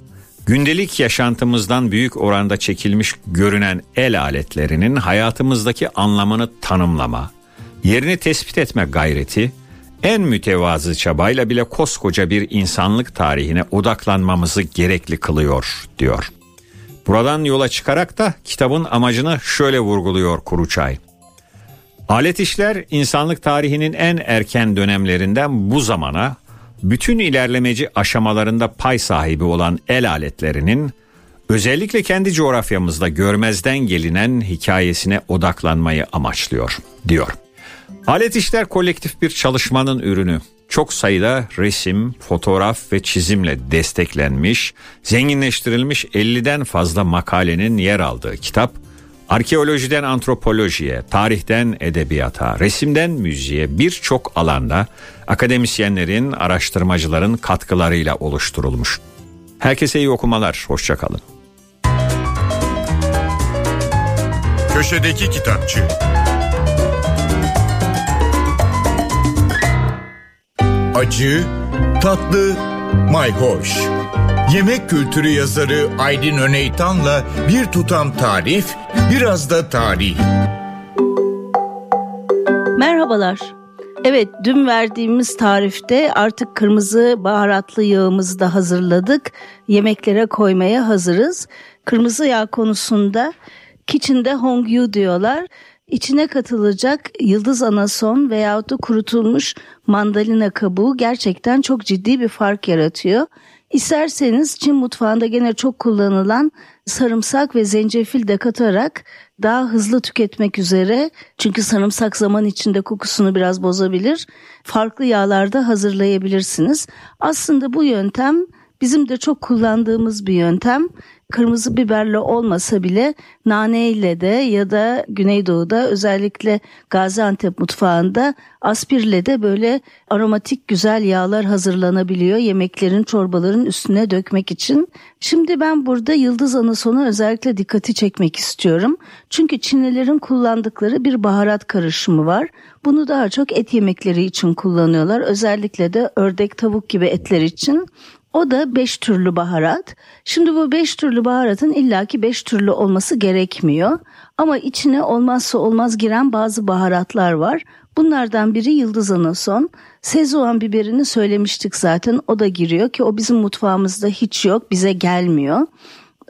gündelik yaşantımızdan büyük oranda çekilmiş görünen el aletlerinin hayatımızdaki anlamını tanımlama, yerini tespit etme gayreti en mütevazı çabayla bile koskoca bir insanlık tarihine odaklanmamızı gerekli kılıyor diyor. Buradan yola çıkarak da kitabın amacını şöyle vurguluyor Kuruçay. Alet işler insanlık tarihinin en erken dönemlerinden bu zamana bütün ilerlemeci aşamalarında pay sahibi olan el aletlerinin özellikle kendi coğrafyamızda görmezden gelinen hikayesine odaklanmayı amaçlıyor diyor. Alet işler kolektif bir çalışmanın ürünü. Çok sayıda resim, fotoğraf ve çizimle desteklenmiş, zenginleştirilmiş 50'den fazla makalenin yer aldığı kitap Arkeolojiden antropolojiye, tarihten edebiyata, resimden müziğe birçok alanda akademisyenlerin, araştırmacıların katkılarıyla oluşturulmuş. Herkese iyi okumalar, hoşçakalın. Köşedeki Kitapçı Acı, tatlı, mayhoş. Yemek kültürü yazarı Aydın Öneytan'la bir tutam tarif, biraz da tarih. Merhabalar. Evet dün verdiğimiz tarifte artık kırmızı baharatlı yağımızı da hazırladık. Yemeklere koymaya hazırız. Kırmızı yağ konusunda kitchen'de hongyu diyorlar. İçine katılacak yıldız anason veyahut da kurutulmuş mandalina kabuğu gerçekten çok ciddi bir fark yaratıyor. İsterseniz Çin mutfağında gene çok kullanılan sarımsak ve zencefil de katarak daha hızlı tüketmek üzere çünkü sarımsak zaman içinde kokusunu biraz bozabilir. Farklı yağlarda hazırlayabilirsiniz. Aslında bu yöntem bizim de çok kullandığımız bir yöntem kırmızı biberle olmasa bile naneyle de ya da Güneydoğu'da özellikle Gaziantep mutfağında aspirle de böyle aromatik güzel yağlar hazırlanabiliyor yemeklerin çorbaların üstüne dökmek için. Şimdi ben burada yıldız anasona özellikle dikkati çekmek istiyorum. Çünkü Çinlilerin kullandıkları bir baharat karışımı var. Bunu daha çok et yemekleri için kullanıyorlar. Özellikle de ördek tavuk gibi etler için. O da beş türlü baharat. Şimdi bu beş türlü baharatın illaki beş türlü olması gerekmiyor. Ama içine olmazsa olmaz giren bazı baharatlar var. Bunlardan biri yıldız anason. Sezuan biberini söylemiştik zaten o da giriyor ki o bizim mutfağımızda hiç yok bize gelmiyor.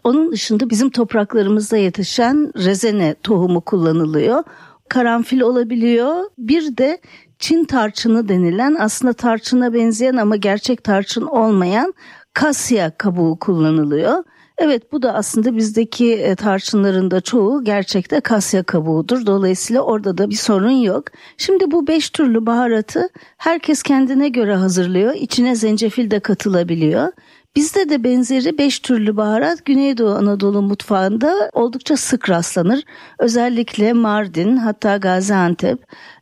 Onun dışında bizim topraklarımızda yetişen rezene tohumu kullanılıyor. Karanfil olabiliyor. Bir de Çin tarçını denilen aslında tarçına benzeyen ama gerçek tarçın olmayan kasya kabuğu kullanılıyor. Evet bu da aslında bizdeki e, tarçınların da çoğu gerçekte kasya kabuğudur. Dolayısıyla orada da bir sorun yok. Şimdi bu beş türlü baharatı herkes kendine göre hazırlıyor. İçine zencefil de katılabiliyor. Bizde de benzeri beş türlü baharat Güneydoğu Anadolu mutfağında oldukça sık rastlanır. Özellikle Mardin hatta Gaziantep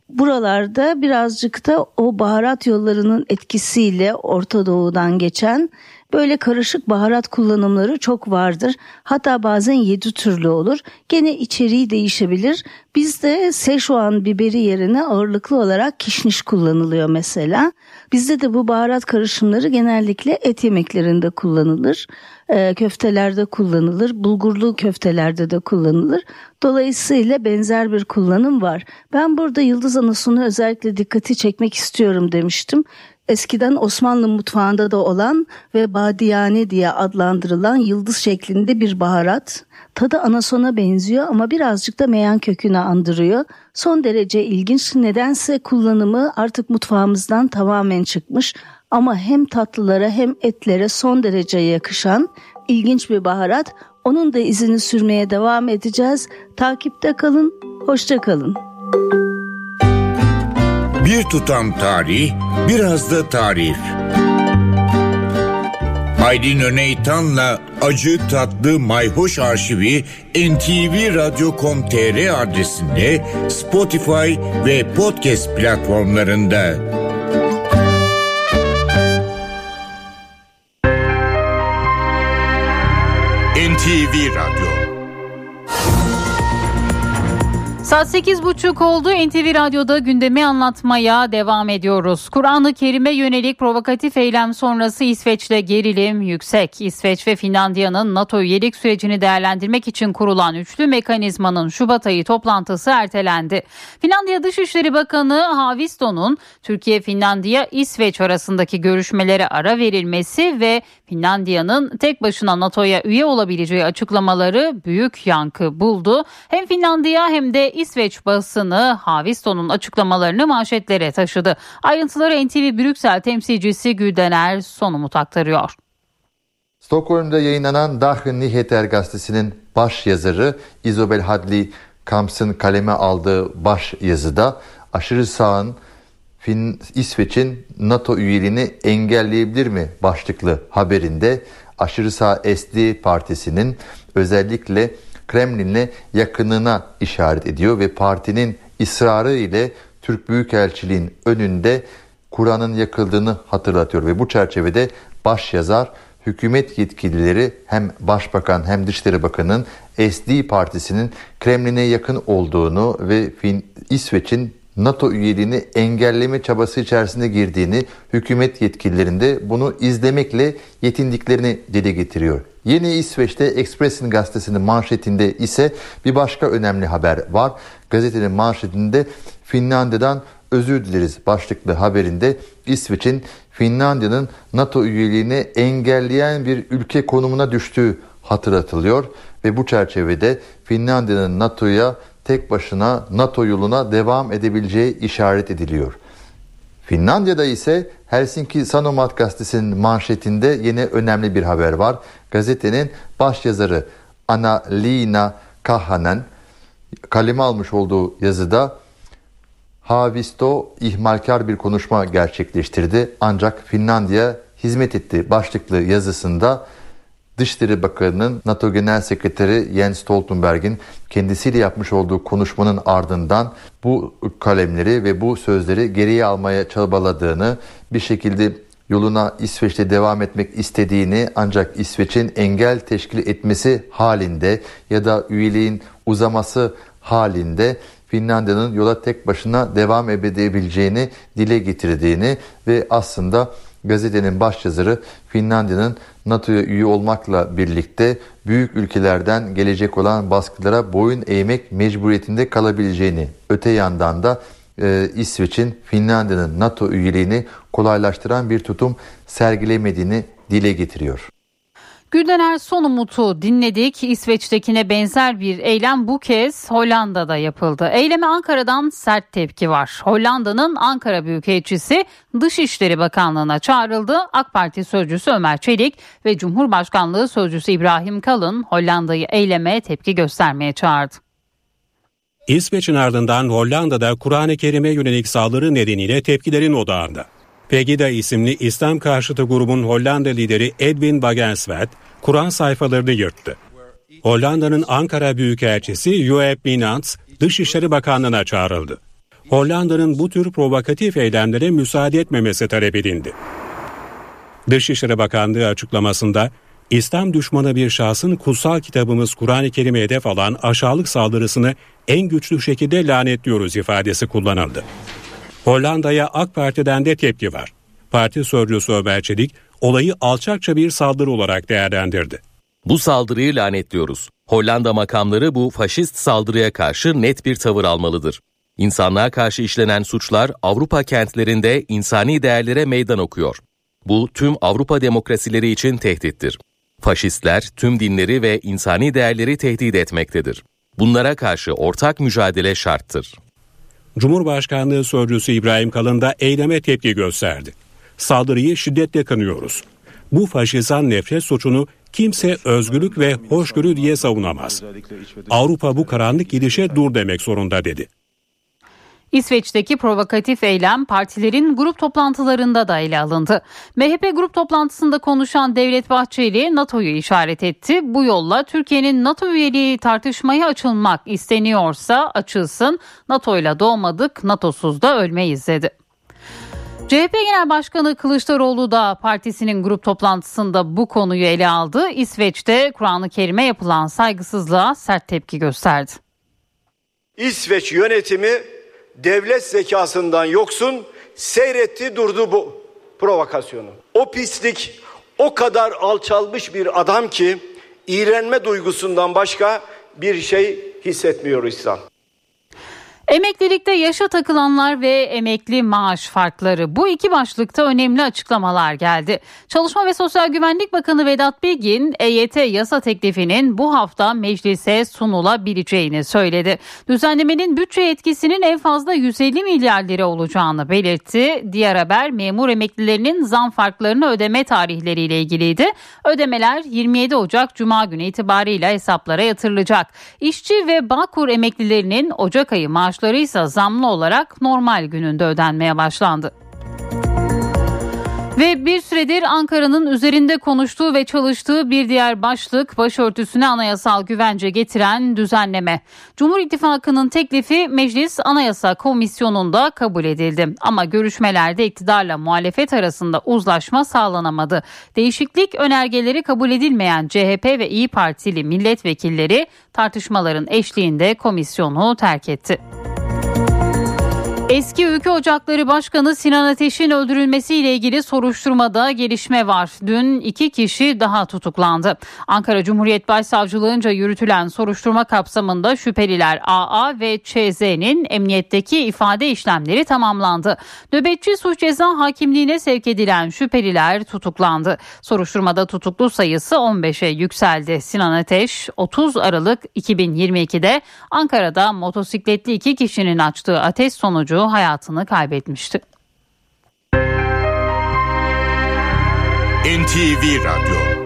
buralarda birazcık da o baharat yollarının etkisiyle Orta Doğu'dan geçen böyle karışık baharat kullanımları çok vardır. Hatta bazen yedi türlü olur. Gene içeriği değişebilir. Bizde Szechuan biberi yerine ağırlıklı olarak kişniş kullanılıyor mesela. Bizde de bu baharat karışımları genellikle et yemeklerinde kullanılır. E, köftelerde kullanılır. Bulgurlu köftelerde de kullanılır. Dolayısıyla benzer bir kullanım var. Ben burada yıldız anasını özellikle dikkati çekmek istiyorum demiştim eskiden Osmanlı mutfağında da olan ve badiyane diye adlandırılan yıldız şeklinde bir baharat. Tadı anasona benziyor ama birazcık da meyan kökünü andırıyor. Son derece ilginç. Nedense kullanımı artık mutfağımızdan tamamen çıkmış ama hem tatlılara hem etlere son derece yakışan ilginç bir baharat. Onun da izini sürmeye devam edeceğiz. Takipte kalın, hoşça kalın. Bir tutam tarih, biraz da tarif. Aydın Öneytan'la Acı Tatlı Mayhoş Arşivi ntvradio.com.tr adresinde Spotify ve podcast platformlarında. NTV Radyo Saat 8.30 oldu. NTV Radyo'da gündemi anlatmaya devam ediyoruz. Kur'an-ı Kerim'e yönelik provokatif eylem sonrası İsveç'te gerilim yüksek. İsveç ve Finlandiya'nın NATO üyelik sürecini değerlendirmek için kurulan üçlü mekanizmanın Şubat ayı toplantısı ertelendi. Finlandiya Dışişleri Bakanı Havisto'nun Türkiye, Finlandiya, İsveç arasındaki görüşmelere ara verilmesi ve Finlandiya'nın tek başına NATO'ya üye olabileceği açıklamaları büyük yankı buldu. Hem Finlandiya hem de İsveç basını Havisto'nun açıklamalarını manşetlere taşıdı. Ayrıntıları NTV Brüksel temsilcisi Güldener Sonumut aktarıyor. Stockholm'da yayınlanan Dagen Nyheter gazetesinin baş yazarı Isabel Hadley Kamps'ın kaleme aldığı baş yazıda aşırı sağın Fin, İsveç'in NATO üyeliğini engelleyebilir mi başlıklı haberinde aşırı sağ SD partisinin özellikle Kremlin'le yakınına işaret ediyor ve partinin ısrarı ile Türk Büyükelçiliğin önünde Kur'an'ın yakıldığını hatırlatıyor ve bu çerçevede baş yazar hükümet yetkilileri hem Başbakan hem Dışişleri Bakanı'nın SD partisinin Kremlin'e yakın olduğunu ve İsveç'in NATO üyeliğini engelleme çabası içerisinde girdiğini, hükümet yetkililerinde bunu izlemekle yetindiklerini dile getiriyor. Yeni İsveç'te Express'in gazetesinin manşetinde ise bir başka önemli haber var. Gazetenin manşetinde Finlandiya'dan özür dileriz başlıklı haberinde İsveç'in Finlandiya'nın NATO üyeliğini engelleyen bir ülke konumuna düştüğü hatırlatılıyor ve bu çerçevede Finlandiya'nın NATO'ya tek başına NATO yoluna devam edebileceği işaret ediliyor. Finlandiya'da ise Helsinki Sanomat gazetesinin manşetinde yine önemli bir haber var. Gazetenin başyazarı Anna-Liina Kahanen kaleme almış olduğu yazıda Havisto ihmalkar bir konuşma gerçekleştirdi. Ancak Finlandiya hizmet etti başlıklı yazısında Dışişleri Bakanı'nın NATO Genel Sekreteri Jens Stoltenberg'in kendisiyle yapmış olduğu konuşmanın ardından bu kalemleri ve bu sözleri geriye almaya çabaladığını bir şekilde yoluna İsveç'te devam etmek istediğini ancak İsveç'in engel teşkil etmesi halinde ya da üyeliğin uzaması halinde Finlandiya'nın yola tek başına devam edebileceğini dile getirdiğini ve aslında gazetenin başyazarı Finlandiya'nın NATO'ya üye olmakla birlikte büyük ülkelerden gelecek olan baskılara boyun eğmek mecburiyetinde kalabileceğini, öte yandan da e, İsveç'in Finlandiya'nın NATO üyeliğini kolaylaştıran bir tutum sergilemediğini dile getiriyor. Güldener Son Umut'u dinledik. İsveç'tekine benzer bir eylem bu kez Hollanda'da yapıldı. Eyleme Ankara'dan sert tepki var. Hollanda'nın Ankara Büyükelçisi Dışişleri Bakanlığı'na çağrıldı. AK Parti Sözcüsü Ömer Çelik ve Cumhurbaşkanlığı Sözcüsü İbrahim Kalın Hollanda'yı eyleme tepki göstermeye çağırdı. İsveç'in ardından Hollanda'da Kur'an-ı Kerim'e yönelik saldırı nedeniyle tepkilerin odağında. Pegida isimli İslam karşıtı grubun Hollanda lideri Edwin Wagensveld Kur'an sayfalarını yırttı. Hollanda'nın Ankara Büyükelçisi Joep Binans Dışişleri Bakanlığı'na çağrıldı. Hollanda'nın bu tür provokatif eylemlere müsaade etmemesi talep edildi. Dışişleri Bakanlığı açıklamasında İslam düşmanı bir şahsın kutsal kitabımız Kur'an-ı Kerim'e hedef alan aşağılık saldırısını en güçlü şekilde lanetliyoruz ifadesi kullanıldı. Hollanda'ya AK Parti'den de tepki var. Parti sözcüsü Ömer Çelik olayı alçakça bir saldırı olarak değerlendirdi. Bu saldırıyı lanetliyoruz. Hollanda makamları bu faşist saldırıya karşı net bir tavır almalıdır. İnsanlığa karşı işlenen suçlar Avrupa kentlerinde insani değerlere meydan okuyor. Bu tüm Avrupa demokrasileri için tehdittir. Faşistler tüm dinleri ve insani değerleri tehdit etmektedir. Bunlara karşı ortak mücadele şarttır. Cumhurbaşkanlığı Sözcüsü İbrahim Kalın da eyleme tepki gösterdi. Saldırıyı şiddetle kanıyoruz. Bu faşizan nefret suçunu kimse özgürlük ve hoşgörü diye savunamaz. Avrupa bu karanlık gidişe dur demek zorunda dedi. İsveç'teki provokatif eylem partilerin grup toplantılarında da ele alındı. MHP grup toplantısında konuşan Devlet Bahçeli NATO'yu işaret etti. Bu yolla Türkiye'nin NATO üyeliği tartışmaya açılmak isteniyorsa açılsın. NATO ile doğmadık, NATO'suz da ölmeyiz dedi. CHP Genel Başkanı Kılıçdaroğlu da partisinin grup toplantısında bu konuyu ele aldı. İsveç'te Kur'an-ı Kerim'e yapılan saygısızlığa sert tepki gösterdi. İsveç yönetimi devlet zekasından yoksun seyretti durdu bu provokasyonu. O pislik o kadar alçalmış bir adam ki iğrenme duygusundan başka bir şey hissetmiyor İslam. Emeklilikte yaşa takılanlar ve emekli maaş farkları bu iki başlıkta önemli açıklamalar geldi. Çalışma ve Sosyal Güvenlik Bakanı Vedat Bilgin EYT yasa teklifinin bu hafta meclise sunulabileceğini söyledi. Düzenlemenin bütçe etkisinin en fazla 150 milyar lira olacağını belirtti. Diğer haber memur emeklilerinin zam farklarını ödeme tarihleriyle ilgiliydi. Ödemeler 27 Ocak Cuma günü itibariyle hesaplara yatırılacak. İşçi ve Bağkur emeklilerinin Ocak ayı maaş maaşları ise zamlı olarak normal gününde ödenmeye başlandı. Ve bir süredir Ankara'nın üzerinde konuştuğu ve çalıştığı bir diğer başlık başörtüsüne anayasal güvence getiren düzenleme. Cumhur İttifakı'nın teklifi Meclis Anayasa Komisyonu'nda kabul edildi. Ama görüşmelerde iktidarla muhalefet arasında uzlaşma sağlanamadı. Değişiklik önergeleri kabul edilmeyen CHP ve İyi Partili milletvekilleri tartışmaların eşliğinde komisyonu terk etti. Eski Ülke Ocakları Başkanı Sinan Ateş'in öldürülmesiyle ilgili soruşturmada gelişme var. Dün iki kişi daha tutuklandı. Ankara Cumhuriyet Başsavcılığınca yürütülen soruşturma kapsamında şüpheliler AA ve ÇZ'nin emniyetteki ifade işlemleri tamamlandı. Nöbetçi suç ceza hakimliğine sevk edilen şüpheliler tutuklandı. Soruşturmada tutuklu sayısı 15'e yükseldi. Sinan Ateş 30 Aralık 2022'de Ankara'da motosikletli iki kişinin açtığı ateş sonucu çocuğu hayatını kaybetmişti. NTV Radyo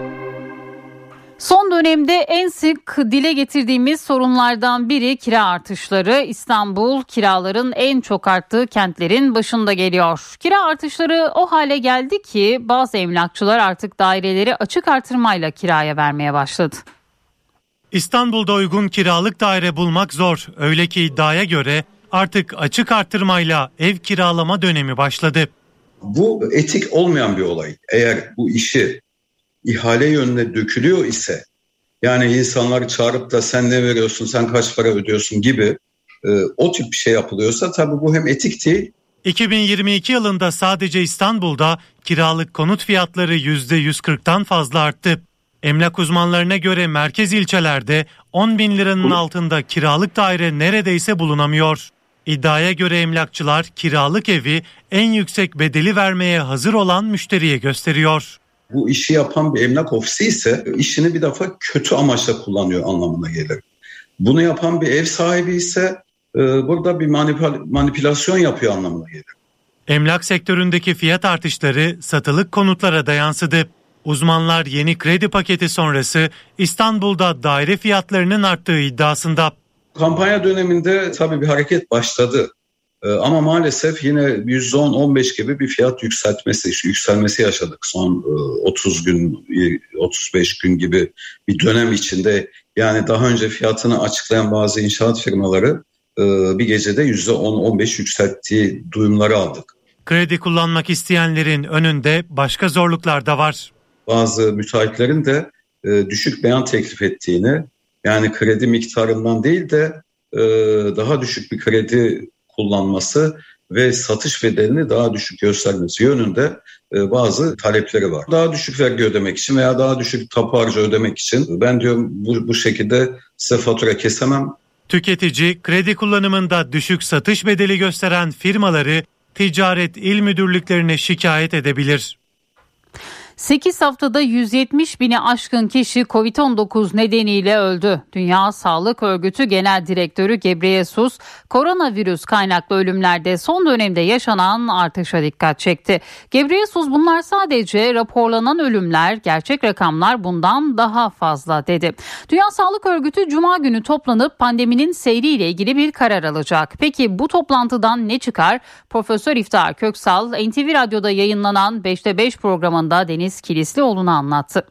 Son dönemde en sık dile getirdiğimiz sorunlardan biri kira artışları. İstanbul kiraların en çok arttığı kentlerin başında geliyor. Kira artışları o hale geldi ki bazı emlakçılar artık daireleri açık artırmayla kiraya vermeye başladı. İstanbul'da uygun kiralık daire bulmak zor. Öyle ki iddiaya göre artık açık artırmayla ev kiralama dönemi başladı. Bu etik olmayan bir olay. Eğer bu işi ihale yönüne dökülüyor ise yani insanları çağırıp da sen ne veriyorsun, sen kaç para ödüyorsun gibi e, o tip bir şey yapılıyorsa tabii bu hem etik değil 2022 yılında sadece İstanbul'da kiralık konut fiyatları %140'tan fazla arttı. Emlak uzmanlarına göre merkez ilçelerde 10 bin liranın altında kiralık daire neredeyse bulunamıyor. İddiaya göre emlakçılar kiralık evi en yüksek bedeli vermeye hazır olan müşteriye gösteriyor bu işi yapan bir emlak ofisi ise işini bir defa kötü amaçla kullanıyor anlamına gelir. Bunu yapan bir ev sahibi ise e, burada bir manipül- manipülasyon yapıyor anlamına gelir. Emlak sektöründeki fiyat artışları satılık konutlara da yansıdı. Uzmanlar yeni kredi paketi sonrası İstanbul'da daire fiyatlarının arttığı iddiasında. Kampanya döneminde tabii bir hareket başladı. Ee, ama maalesef yine %10-15 gibi bir fiyat yükseltmesi, yükselmesi yaşadık son 30 e, gün, 35 gün gibi bir dönem içinde. Yani daha önce fiyatını açıklayan bazı inşaat firmaları e, bir gecede %10-15 yükselttiği duyumları aldık. Kredi kullanmak isteyenlerin önünde başka zorluklar da var. Bazı müteahhitlerin de e, düşük beyan teklif ettiğini, yani kredi miktarından değil de daha düşük bir kredi kullanması ve satış bedelini daha düşük göstermesi yönünde e, bazı talepleri var. Daha düşük vergi ödemek için veya daha düşük tapu harcı ödemek için ben diyorum bu, bu şekilde size fatura kesemem. Tüketici kredi kullanımında düşük satış bedeli gösteren firmaları ticaret il müdürlüklerine şikayet edebilir. 8 haftada 170 bini aşkın kişi Covid-19 nedeniyle öldü. Dünya Sağlık Örgütü Genel Direktörü Gebreyesus, koronavirüs kaynaklı ölümlerde son dönemde yaşanan artışa dikkat çekti. Gebreyesus bunlar sadece raporlanan ölümler, gerçek rakamlar bundan daha fazla dedi. Dünya Sağlık Örgütü Cuma günü toplanıp pandeminin seyriyle ilgili bir karar alacak. Peki bu toplantıdan ne çıkar? Profesör İftihar Köksal, NTV Radyo'da yayınlanan 5'te 5 programında Deniz Deniz Kilislioğlu'na anlattı.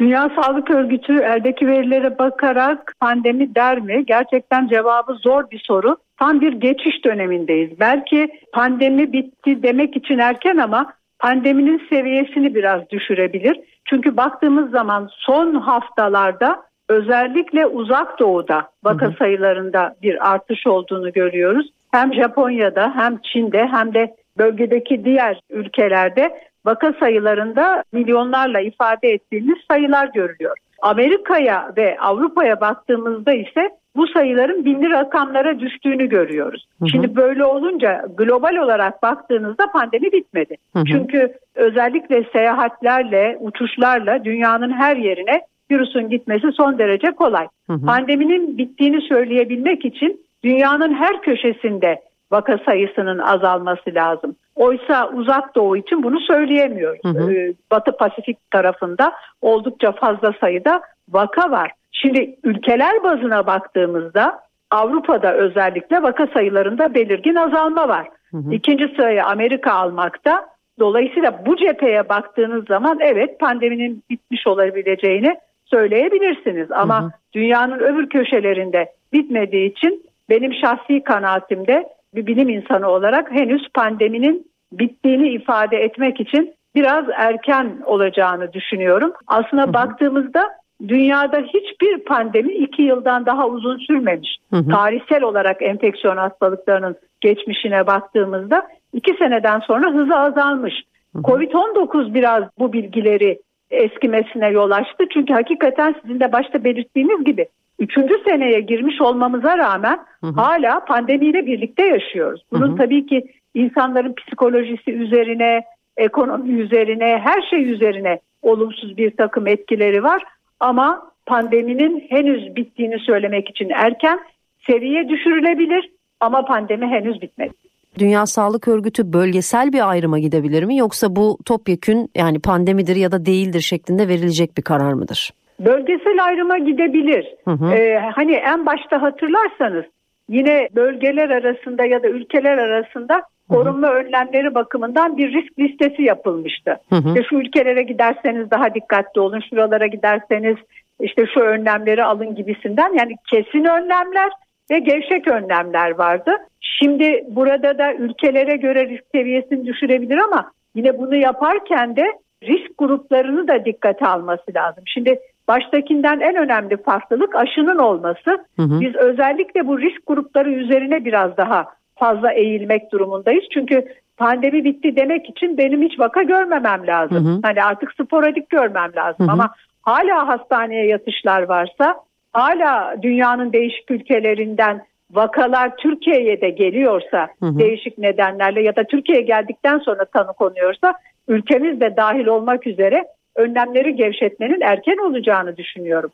Dünya Sağlık Örgütü eldeki verilere bakarak pandemi der mi? Gerçekten cevabı zor bir soru. Tam bir geçiş dönemindeyiz. Belki pandemi bitti demek için erken ama pandeminin seviyesini biraz düşürebilir. Çünkü baktığımız zaman son haftalarda özellikle uzak doğuda vaka sayılarında bir artış olduğunu görüyoruz. Hem Japonya'da hem Çin'de hem de bölgedeki diğer ülkelerde vaka sayılarında milyonlarla ifade ettiğimiz sayılar görülüyor. Amerika'ya ve Avrupa'ya baktığımızda ise bu sayıların binli rakamlara düştüğünü görüyoruz. Hı hı. Şimdi böyle olunca global olarak baktığınızda pandemi bitmedi. Hı hı. Çünkü özellikle seyahatlerle, uçuşlarla dünyanın her yerine virüsün gitmesi son derece kolay. Hı hı. Pandeminin bittiğini söyleyebilmek için dünyanın her köşesinde vaka sayısının azalması lazım. Oysa uzak doğu için bunu söyleyemiyoruz. Hı hı. Ee, Batı Pasifik tarafında oldukça fazla sayıda vaka var. Şimdi ülkeler bazına baktığımızda Avrupa'da özellikle vaka sayılarında belirgin azalma var. Hı hı. İkinci sırayı Amerika almakta. Dolayısıyla bu cepheye baktığınız zaman evet pandeminin bitmiş olabileceğini söyleyebilirsiniz. Ama hı hı. dünyanın öbür köşelerinde bitmediği için benim şahsi kanaatimde bir bilim insanı olarak henüz pandeminin bittiğini ifade etmek için biraz erken olacağını düşünüyorum. Aslında hı hı. baktığımızda dünyada hiçbir pandemi iki yıldan daha uzun sürmemiş. Hı hı. Tarihsel olarak enfeksiyon hastalıklarının geçmişine baktığımızda iki seneden sonra hızı azalmış. Covid-19 biraz bu bilgileri eskimesine yol açtı. Çünkü hakikaten sizin de başta belirttiğiniz gibi üçüncü seneye girmiş olmamıza rağmen hı hı. hala pandemiyle birlikte yaşıyoruz. Bunun hı hı. tabii ki insanların psikolojisi üzerine, ekonomi üzerine, her şey üzerine olumsuz bir takım etkileri var. Ama pandeminin henüz bittiğini söylemek için erken seviye düşürülebilir ama pandemi henüz bitmedi. Dünya Sağlık Örgütü bölgesel bir ayrıma gidebilir mi yoksa bu topyekün yani pandemidir ya da değildir şeklinde verilecek bir karar mıdır? Bölgesel ayrıma gidebilir. Hı hı. Ee, hani en başta hatırlarsanız yine bölgeler arasında ya da ülkeler arasında korunma önlemleri bakımından bir risk listesi yapılmıştı. Hı hı. İşte şu ülkelere giderseniz daha dikkatli olun, şuralara giderseniz işte şu önlemleri alın gibisinden yani kesin önlemler ve gevşek önlemler vardı. Şimdi burada da ülkelere göre risk seviyesini düşürebilir ama yine bunu yaparken de risk gruplarını da dikkate alması lazım. Şimdi baştakinden en önemli farklılık aşının olması. Hı hı. Biz özellikle bu risk grupları üzerine biraz daha fazla eğilmek durumundayız. Çünkü pandemi bitti demek için benim hiç vaka görmemem lazım. Hı hı. Hani artık sporadik görmem lazım hı hı. ama hala hastaneye yatışlar varsa, hala dünyanın değişik ülkelerinden vakalar Türkiye'ye de geliyorsa hı hı. değişik nedenlerle ya da Türkiye'ye geldikten sonra tanı konuyorsa ülkemiz de dahil olmak üzere önlemleri gevşetmenin erken olacağını düşünüyorum.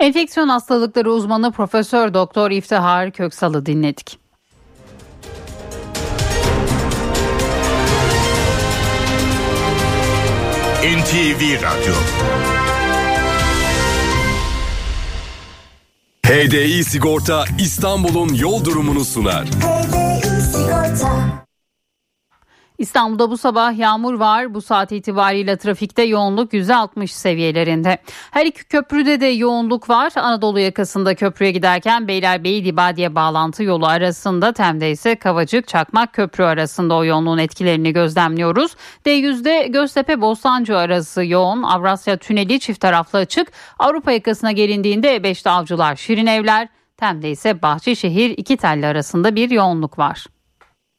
Enfeksiyon hastalıkları uzmanı Profesör Doktor İftihar Köksal'ı dinledik. NTV Radyo HDI Sigorta İstanbul'un yol durumunu sunar. HDI Sigorta İstanbul'da bu sabah yağmur var. Bu saat itibariyle trafikte yoğunluk %60 seviyelerinde. Her iki köprüde de yoğunluk var. Anadolu yakasında köprüye giderken Beylerbeyi Libadiye bağlantı yolu arasında Tem'de ise Kavacık Çakmak Köprü arasında o yoğunluğun etkilerini gözlemliyoruz. D100'de Göztepe Bostancı arası yoğun. Avrasya Tüneli çift taraflı açık. Avrupa yakasına gelindiğinde E5'te Avcılar Şirin Evler. Tem'de ise Bahçeşehir iki telli arasında bir yoğunluk var.